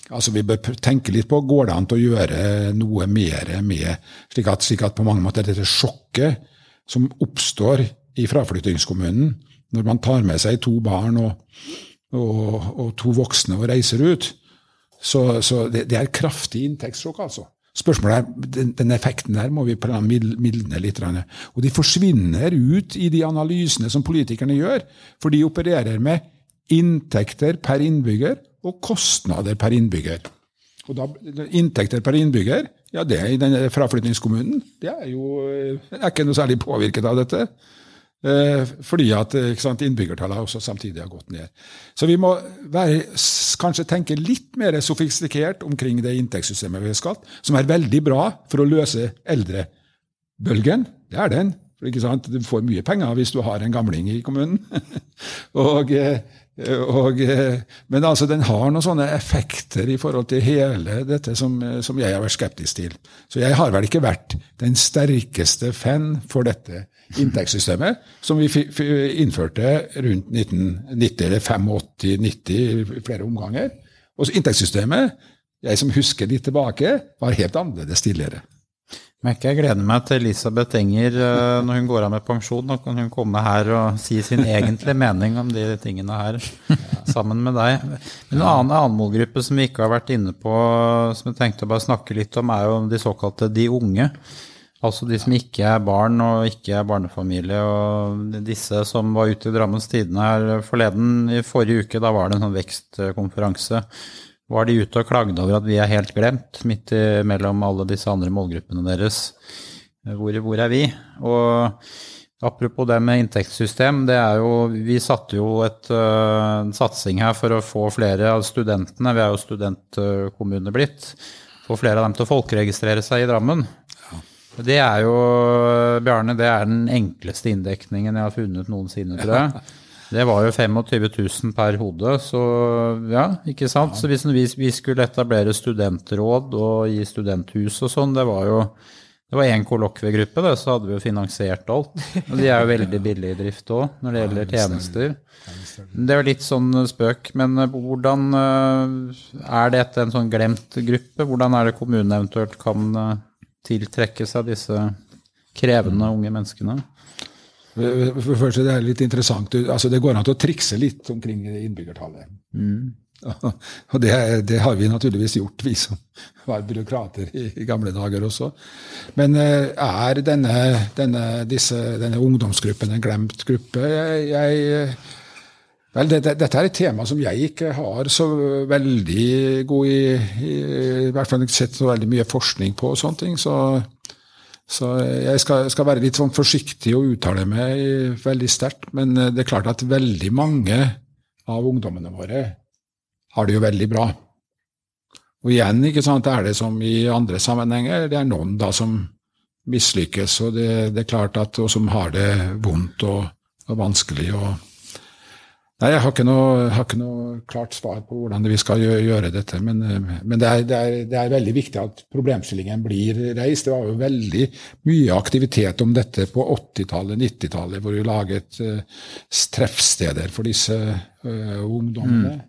Altså Vi bør tenke litt på går det an til å gjøre noe mer med, slik at, slik at på mange måter dette sjokket som oppstår i fraflyttingskommunen når man tar med seg to barn og, og, og to voksne og reiser ut, så, så det, det, er kraftig inntektssjokk, altså. Spørsmålet er, den, den, effekten der må vi mildne litt. Og de forsvinner ut i de analysene som politikerne gjør, for de opererer med inntekter per innbygger og kostnader per innbygger. Og da, Inntekter per innbygger ja det er i denne fraflyttingskommunen det er jo er ikke noe særlig påvirket av dette. Eh, fordi at sant, innbyggertallet også samtidig har gått ned. Så vi må være, kanskje tenke litt mer sofistikert omkring det inntektssystemet vi har skatt, som er veldig bra for å løse eldrebølgen. Det er den. Ikke sant, Du får mye penger hvis du har en gamling i kommunen. (laughs) og eh, og, eh, men altså, den har noen sånne effekter i forhold til hele dette som, eh, som, jeg har vært skeptisk til. Så jeg har vel ikke vært den sterkeste fan for dette inntektssystemet, som vi innførte rundt 1990 eller 85-90 i flere omganger. Og inntektssystemet, jeg som husker litt tilbake, var helt annerledes tidligere. Merker jeg gleder meg til Elisabeth Enger eh, når hun går av med pensjon. Nå kan hun komme her og si sin egentlige mening om de tingene her sammen med deg. En annen, annen målgruppe som vi ikke har vært inne på, som jeg tenkte å bare snakke litt om, er jo de såkalte de unge. Altså de som ikke er barn og ikke er barnefamilie. Og disse som var ute i Drammens Tidende her forleden, i forrige uke, da var det en sånn vekstkonferanse var de ute og klagde over at vi er helt glemt midt mellom alle disse andre målgruppene deres. Hvor, hvor, er vi? Og apropos det med inntektssystem, det er jo Vi satte jo et, uh, en satsing her for å få flere av studentene, vi er jo studentkommune blitt, få flere av dem til å folkeregistrere seg i Drammen. Det er jo, Bjarne, det er den enkleste inndekningen jeg har funnet noensinne, tror jeg. (laughs) Det var jo 25 000 per hode, så ja, ikke sant. Så hvis vi skulle etablere studentråd og gi studenthus og sånn, det var jo det var én kollokviegruppe, så hadde vi jo finansiert alt. Og de er jo veldig billige i drift òg, når det gjelder tjenester. Det er jo litt sånn spøk, men eh, hvordan eh, er dette en sånn glemt gruppe? Hvordan er det kommunen eventuelt kan eh, tiltrekke seg disse krevende unge menneskene? For det første, det er litt interessant. Altså, det går an til å trikse litt omkring innbyggertallet. Mm. (laughs) Og det, det, har vi naturligvis gjort, vi som var byråkrater i, i gamle dager også. Men eh, er denne, denne, disse, denne ungdomsgruppen en glemt gruppe? Jeg, jeg Vel, det, det, dette er et tema som jeg ikke har så veldig god i, i, i hvert fall ikke sett så veldig mye forskning på og sånne ting. så så jeg skal, skal, være litt sånn forsiktig og uttale meg veldig sterkt. Men eh, det er klart at veldig mange av ungdommene våre har det jo veldig bra. Og igjen ikke sant, er det som i andre sammenhenger, det er noen da som mislykkes, og det, det er klart at, og som har det vondt og, og vanskelig. og Nei, jeg har ikke, noe, har ikke noe, klart svar på hvordan vi skal gjøre, dette. Men, eh, men det, er, det, er, det, er, veldig viktig at problemstillingen blir reist. Det var jo veldig mye aktivitet om dette på 80-tallet, 90-tallet, hvor vi laget uh, treffsteder for disse uh, ungdommene. Mm.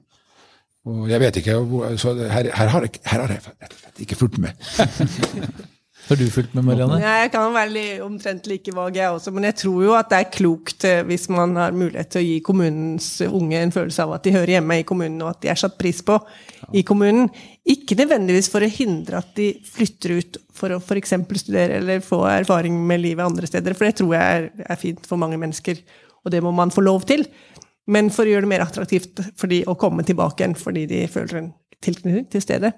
Og jeg vet ikke, så her, her, har, jeg, her har jeg ikke fulgt med. (laughs) Har du fulgt med, Marianne? Ja, jeg kan være omtrent like vag, jeg også. Men jeg tror jo at det er klokt eh, hvis man har mulighet til å gi kommunens unge en følelse av at de hører hjemme i kommunen, og at de er satt pris på i kommunen. Ikke nødvendigvis for å hindre at de flytter ut for å f.eks. studere eller få erfaring med livet andre steder, for det tror jeg er, er fint for mange mennesker, og det må man få lov til. Men for å gjøre det mer attraktivt for de å komme tilbake igjen fordi de føler en tilknytning til stedet.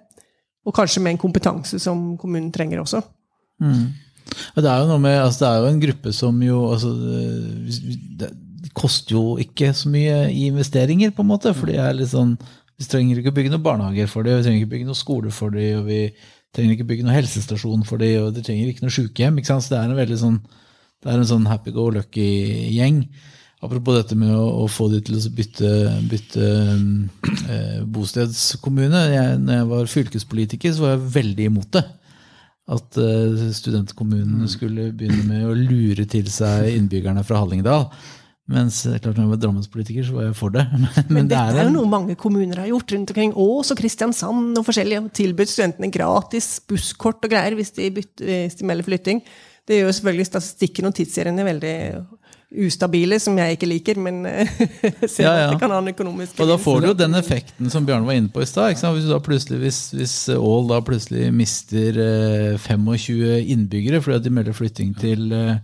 Og kanskje med en kompetanse som kommunen trenger også. Mm. Det er jo noe med, altså det er jo en gruppe som jo altså, Det koster jo ikke så mye i investeringer, på en måte. for det er litt sånn, Vi trenger ikke bygge noen barnehager for dem, vi trenger ikke bygge noen skole for dem, og vi trenger ikke bygge noen helsestasjon for dem, og de trenger ikke noe sykehjem. ikke sant? Så det er en veldig sånn det er en sånn happy go lucky-gjeng. Apropos dette med å, å, få de til å bytte, bytte eh, bostedskommune. Jeg, når jeg var fylkespolitiker, så var jeg veldig imot det at studentkommunen studentkommunene mm. skulle begynne med å lure til seg innbyggerne fra Hallingdal. Mens eh, klart når jeg var drammenspolitiker, så var jeg for det. (laughs) Men, Men, men det dette er jo noe mange kommuner har gjort rundt omkring. Ås og Kristiansand og forskjellige. og Tilbudt studentene gratis busskort og greier hvis de, bytte, hvis de melder flytting. Det gjør selvfølgelig statistikken og tidsseriene veldig ustabile, som jeg ikke liker, men eh, (laughs) ser Ja, ja. at det kan ha en økonomisk Og da får du jo den effekten som Bjørn var inne på i stad. Hvis, du da hvis, hvis Ål da plutselig mister eh, 25 innbyggere fordi at de melder flytting til, eh,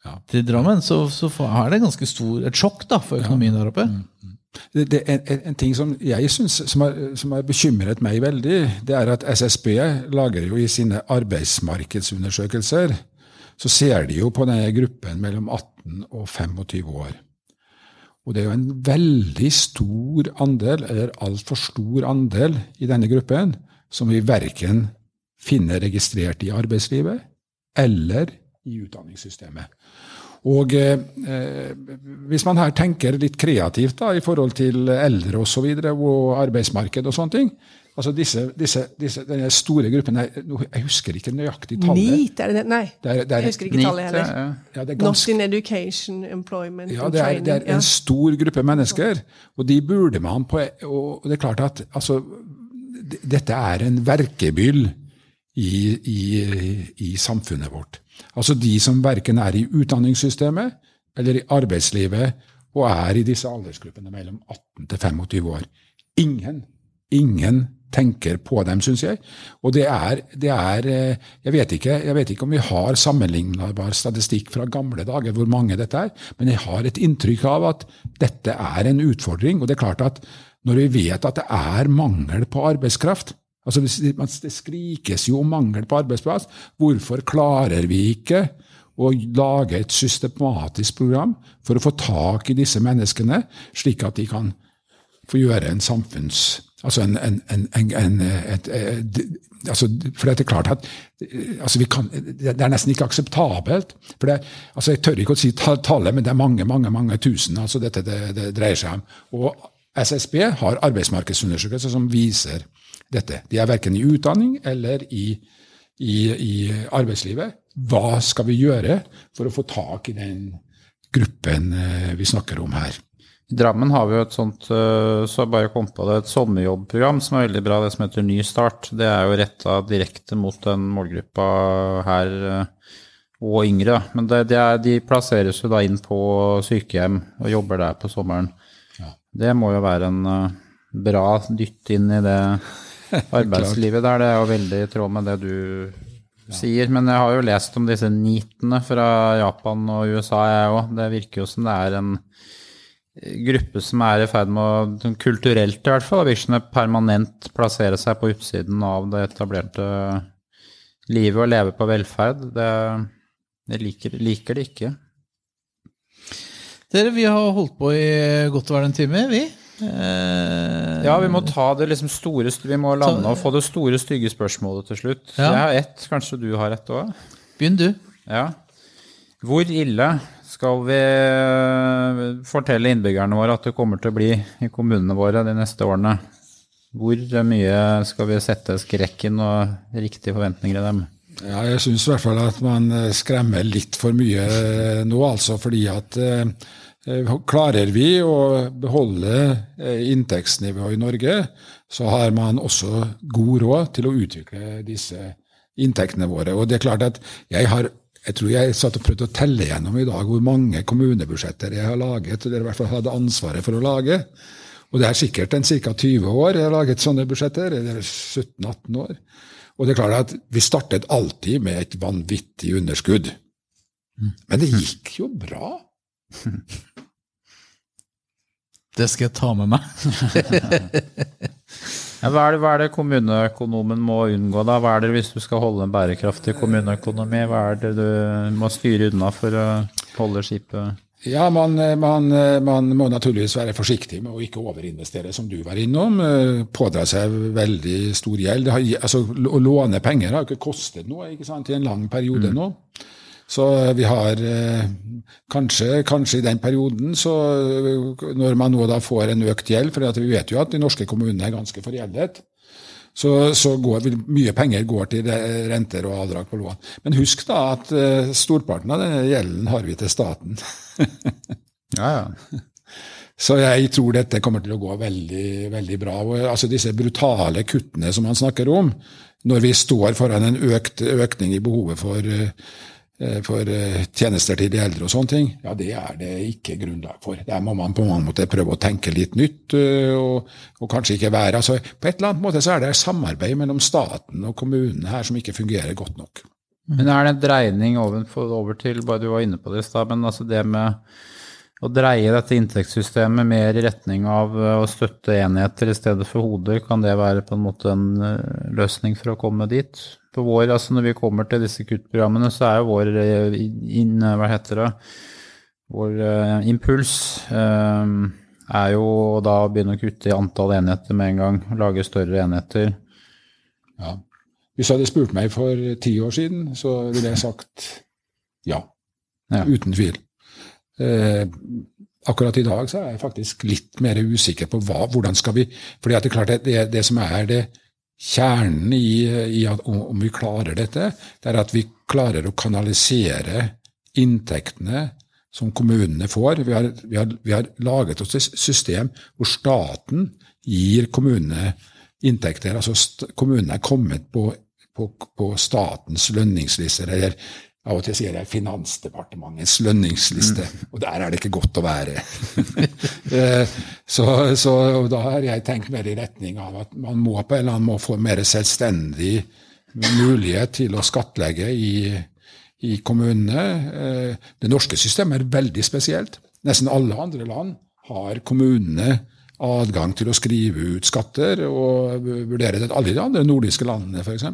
Ja. til Drammen, så, så er det ganske stor, et sjokk da for økonomien der oppe. Det, det er en, en ting som jeg synes, som har, som har bekymret meg veldig, det er at SSB lager jo i sine arbeidsmarkedsundersøkelser, så ser de jo på denne gruppen mellom 18 og 25 år. Og det er jo en veldig stor andel, eller altfor stor andel, i denne gruppen som vi verken finner registrert i arbeidslivet eller i utdanningssystemet. Og eh, hvis man her tenker litt kreativt da, i forhold til eldre osv. Og, så videre, og arbeidsmarked og sånne ting altså disse, disse, disse, denne store gruppen her, Jeg husker ikke nøyaktig tallet. NEAT, er det det? Nei, Det er, det er, jeg husker ikke tallet heller. ja, ja. ja, det er Not in education, employment ja, det er, training. det er ja. en stor gruppe mennesker, og de burde man på Og det er klart at altså, dette er en verkebyll i, i, i samfunnet vårt. Altså de som verken er i utdanningssystemet eller i arbeidslivet og er i disse aldersgruppene mellom 18 til 25 år. Ingen, ingen tenker på dem, syns jeg. Og det er, det er eh, jeg, vet ikke, jeg vet ikke om vi har sammenlignbar statistikk fra gamle dager hvor mange dette er, men jeg har et inntrykk av at dette er en utfordring. Og det er klart at når vi vet at det er mangel på arbeidskraft, Altså, Det skrikes jo om mangel på arbeidsplass. Hvorfor klarer vi ikke å lage et systematisk program for å få tak i disse menneskene, slik at de kan få gjøre en samfunns... Altså en, en, en, en, et, et, altså, For det er klart at altså kan, det er nesten ikke akseptabelt. for det, altså Jeg tør ikke å si tallet, men det er mange mange, mange tusen altså dette det, det dreier seg om. Og SSB har arbeidsmarkedsundersøkelser som viser dette. De er verken i utdanning eller i, i, i arbeidslivet. Hva skal vi gjøre for å få tak i den gruppen eh, vi snakker om her? I Drammen har vi jo et sånt, eh, så jeg bare kom på det, et sommerjobbprogram som er veldig bra, det som heter Ny start. Det er jo retta direkte mot den målgruppa her eh, og yngre. Men det, det er, de plasseres jo da inn på sykehjem og jobber der på sommeren. Det må jo være en eh, bra dytt inn i det (laughs) arbeidslivet der. Det er jo veldig i tråd med det du sier. Men jeg har jo lest om disse nitene fra Japan og USA, jeg òg. Det virker jo som det er en gruppe som er i ferd med å, sånn kulturelt i hvert fall, virker permanent plassere seg på utsiden av det etablerte livet og leve på velferd. Det, det liker, liker det ikke. Dere, vi har holdt på i godt og vel en time, vi. Eh, Ja, vi må ta det liksom store Vi må lande og få det store, stygge spørsmålet til slutt. Ja. Jeg har ett, kanskje du har ett òg? Begynn du. Ja. Hvor ille skal vi eh, fortelle innbyggerne våre at det kommer til å bli i kommunene våre de neste årene? Hvor mye skal vi sette skrekken og riktige forventninger i dem? Ja, jeg syns i hvert fall at man eh, skremmer litt for mye eh, nå, altså. Fordi at eh, klarer vi å beholde eh, inntektsnivået i Norge, så har man også god råd til å utvikle disse inntektene våre. Og det er klart at jeg har jeg tror jeg satt og prøvde å telle gjennom i dag hvor mange kommunebudsjetter jeg har laget, dere i hvert fall hadde ansvaret for å lage. Og det er sikkert en ca. 20 år jeg har laget sånne budsjetter, eller 17-18 år. Og det er klart at vi startet alltid med et vanvittig underskudd. Men det gikk jo bra. Det skal jeg ta med meg. (laughs) (laughs) Ja, hva, er det, hva er det kommuneøkonomen må unngå, da? Hva er det hvis du skal holde en bærekraftig kommuneøkonomi? Hva er det du må styre unna for å holde skipet Ja, man, man, man må naturligvis være forsiktig med å ikke overinvestere, som du var innom. eh, Pådra seg veldig stor gjeld. Har, altså, å låne penger har ikke kostet noe ikke sant, i en lang periode nå. Så vi har eh, kanskje, kanskje i den perioden, så eh, når man nå da får en økt gjeld, for vi vet jo at de norske kommunene er ganske forgjeldet, så, så går, mye penger går til renter og avdrag på lån. Men husk da at eh, storparten av denne gjelden har vi til staten. (laughs) Ja, ja. Så jeg tror dette kommer til å gå veldig, veldig bra. Og, altså Disse brutale kuttene som han snakker om, når vi står foran en økt, økning i behovet for, eh, for eh, tjenester til de eldre og sånne ting, ja, det er det ikke grunnlag for. Der må man på mange måter prøve å tenke litt nytt, eh, og, og kanskje ikke være altså, På et eller annet måte så er det samarbeid mellom staten og kommunene her som ikke fungerer godt nok. Men er det en dreining over, over til, bare du var inne på det i stad, men altså det med å dreie dette inntektssystemet mer i retning av å støtte enheter i stedet for hoder, kan det være på en måte en løsning for å komme dit? For vår, altså Når vi kommer til disse kuttprogrammene, så er jo vår inn, hva heter det, vår uh, impuls uh, er jo da å begynne å kutte i antall enheter med en gang. Lage større enheter. Ja. Hvis du hadde spurt meg for ti år siden, så ville jeg sagt ja. ja. Uten tvil. Uh, akkurat i dag så er jeg faktisk litt mer usikker på hva, hvordan skal vi fordi at det, er klart det, det som er det kjernen i, i at, om vi klarer dette, det er at vi klarer å kanalisere inntektene som kommunene får. Vi har, vi har, vi har laget oss et system hvor staten gir kommunene inntekter. altså Kommunene er kommet på, på, på statens lønningslister, eller av og til sier jeg Finansdepartementets lønningsliste, mm. og der er det ikke godt å være. (laughs) Eh, så, så da har jeg tenkt mer i retning av at man må på en eller annen måte få mer selvstendig mulighet til å skattlegge i, i kommunene. Eh, det norske systemet er veldig spesielt. Nesten alle andre land har kommunene adgang til å skrive ut skatter og vurdere det. Alle de andre nordiske landene, f.eks.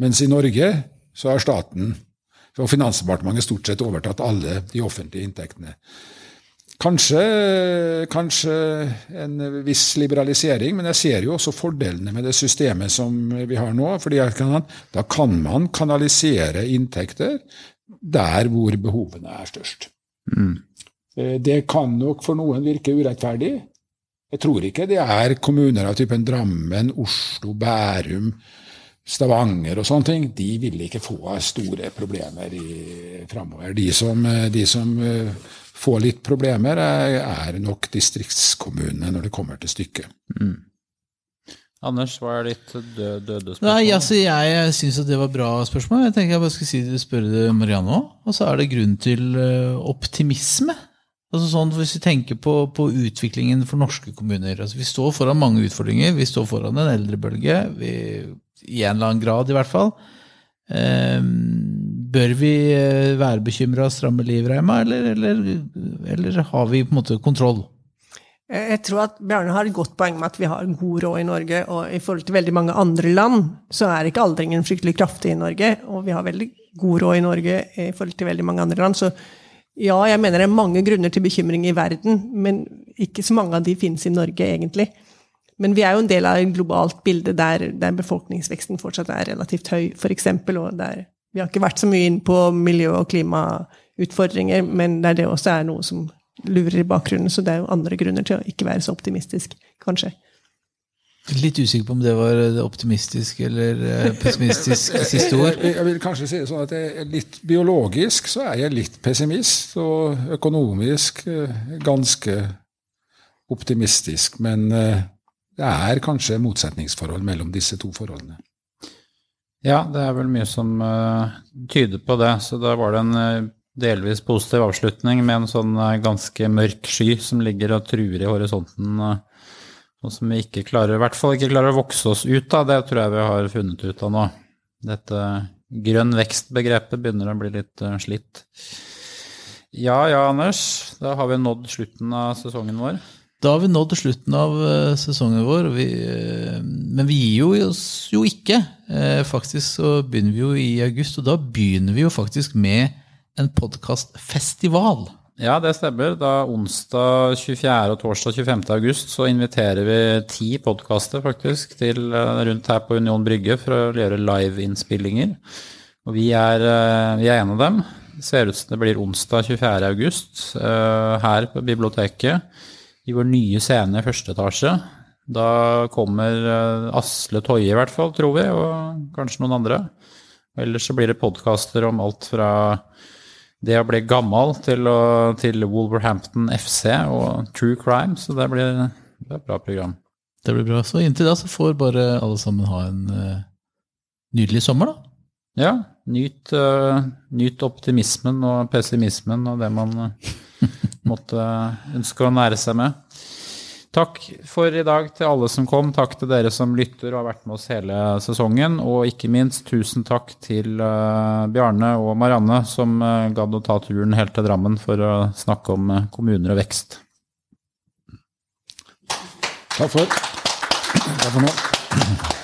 Mens i Norge så har staten og Finansdepartementet stort sett overtatt alle de offentlige inntektene. Kanskje, kanskje, en viss liberalisering, men jeg ser jo også fordelene med det systemet som vi har nå. fordi Da kan man kanalisere inntekter der hvor behovene er størst. Mm. Eh, det kan nok for noen virke urettferdig. Jeg tror ikke det er kommuner av typen Drammen, Oslo, Bærum, Stavanger og sånne ting, de ville ikke få store problemer framover. De, som, de som eh, får litt problemer, er, er nok distriktskommunene når det kommer til stykket. Mm. Anders, hva er ditt døde, døde spørsmål? Nei, altså, jeg syns det var bra spørsmål. Jeg tenker jeg bare skal si det, spørre det Marianne òg. Og så er det grunn til eh, optimisme. Altså sånn, hvis vi tenker på, på, utviklingen for norske kommuner altså Vi står foran mange utfordringer. Vi står foran en eldrebølge. Vi i en eller annen grad i hvert fall. Ehm, bør vi eh, være bekymra og stramme livreima, eller, eller, eller, har vi på en måte kontroll? Jeg tror at Bjarne har et godt poeng med at vi har god råd i Norge. Og i forhold til veldig mange andre land, så er ikke aldringen fryktelig kraftig i Norge. Og vi har veldig god råd i Norge i forhold til veldig mange andre land. Så ja, jeg mener det er mange grunner til bekymring i verden, men ikke så mange av de finnes i Norge, egentlig. Men vi er jo en del av et globalt bilde der, der befolkningsveksten fortsatt er relativt høy, f.eks. Og der vi har ikke vært så mye inn på miljø- og klimautfordringer, men der det også er noe som lurer i bakgrunnen. Så det er jo andre grunner til å ikke være så optimistisk, kanskje. Litt usikker på om det var optimistisk eller eh, pessimistisk (laughs) siste ord. Jeg, vil kanskje si det sånn at jeg er litt biologisk så er jeg litt pessimist, og økonomisk eh, ganske optimistisk. Men eh, det er kanskje motsetningsforhold mellom disse to forholdene. Ja, det er vel mye som uh, tyder på det. Så da var det en uh, delvis positiv avslutning med en sånn uh, ganske mørk sky som ligger og truer i horisonten, og som vi ikke klarer, i hvert fall ikke klarer å vokse oss ut av. Det tror jeg vi har funnet ut av nå. Dette grønn vekst-begrepet begynner å bli litt slitt. Ja ja, Anders. Da har vi nådd slutten av sesongen vår. Da har vi nådd slutten av uh, sesongen vår, vi, uh, men vi gir jo oss jo ikke. Uh, faktisk så begynner vi jo i august, og da begynner vi jo faktisk med en podkastfestival. Ja, det stemmer. Da onsdag 24. og torsdag 25. august så inviterer vi ti podkaster faktisk til rundt her på Union Brygge for å gjøre liveinnspillinger. Og vi er, vi er en av dem. Det ser ut som det blir onsdag 24. august her på biblioteket i vår nye scene i første etasje. Da kommer eh, Asle Toje i hvert fall, tror vi, og kanskje noen andre. Ellers så blir det podkaster om alt fra det å bli gammel til, å, til Wolverhampton FC og True Crime, så det blir, det blir et bra program. Det blir bra. Så inntil da så får bare alle sammen ha en uh, nydelig sommer, da. Ja. Nyt, uh, nyt, optimismen og pessimismen og det man uh, (laughs) måtte ønske å nære seg med. Takk for i dag til alle som kom. Takk til dere som lytter og har vært med oss hele sesongen. Og ikke minst tusen takk til uh, Bjarne og Marianne som uh, gadd å ta turen helt til Drammen for å snakke om uh, kommuner og vekst. Takk for. Takk for nå.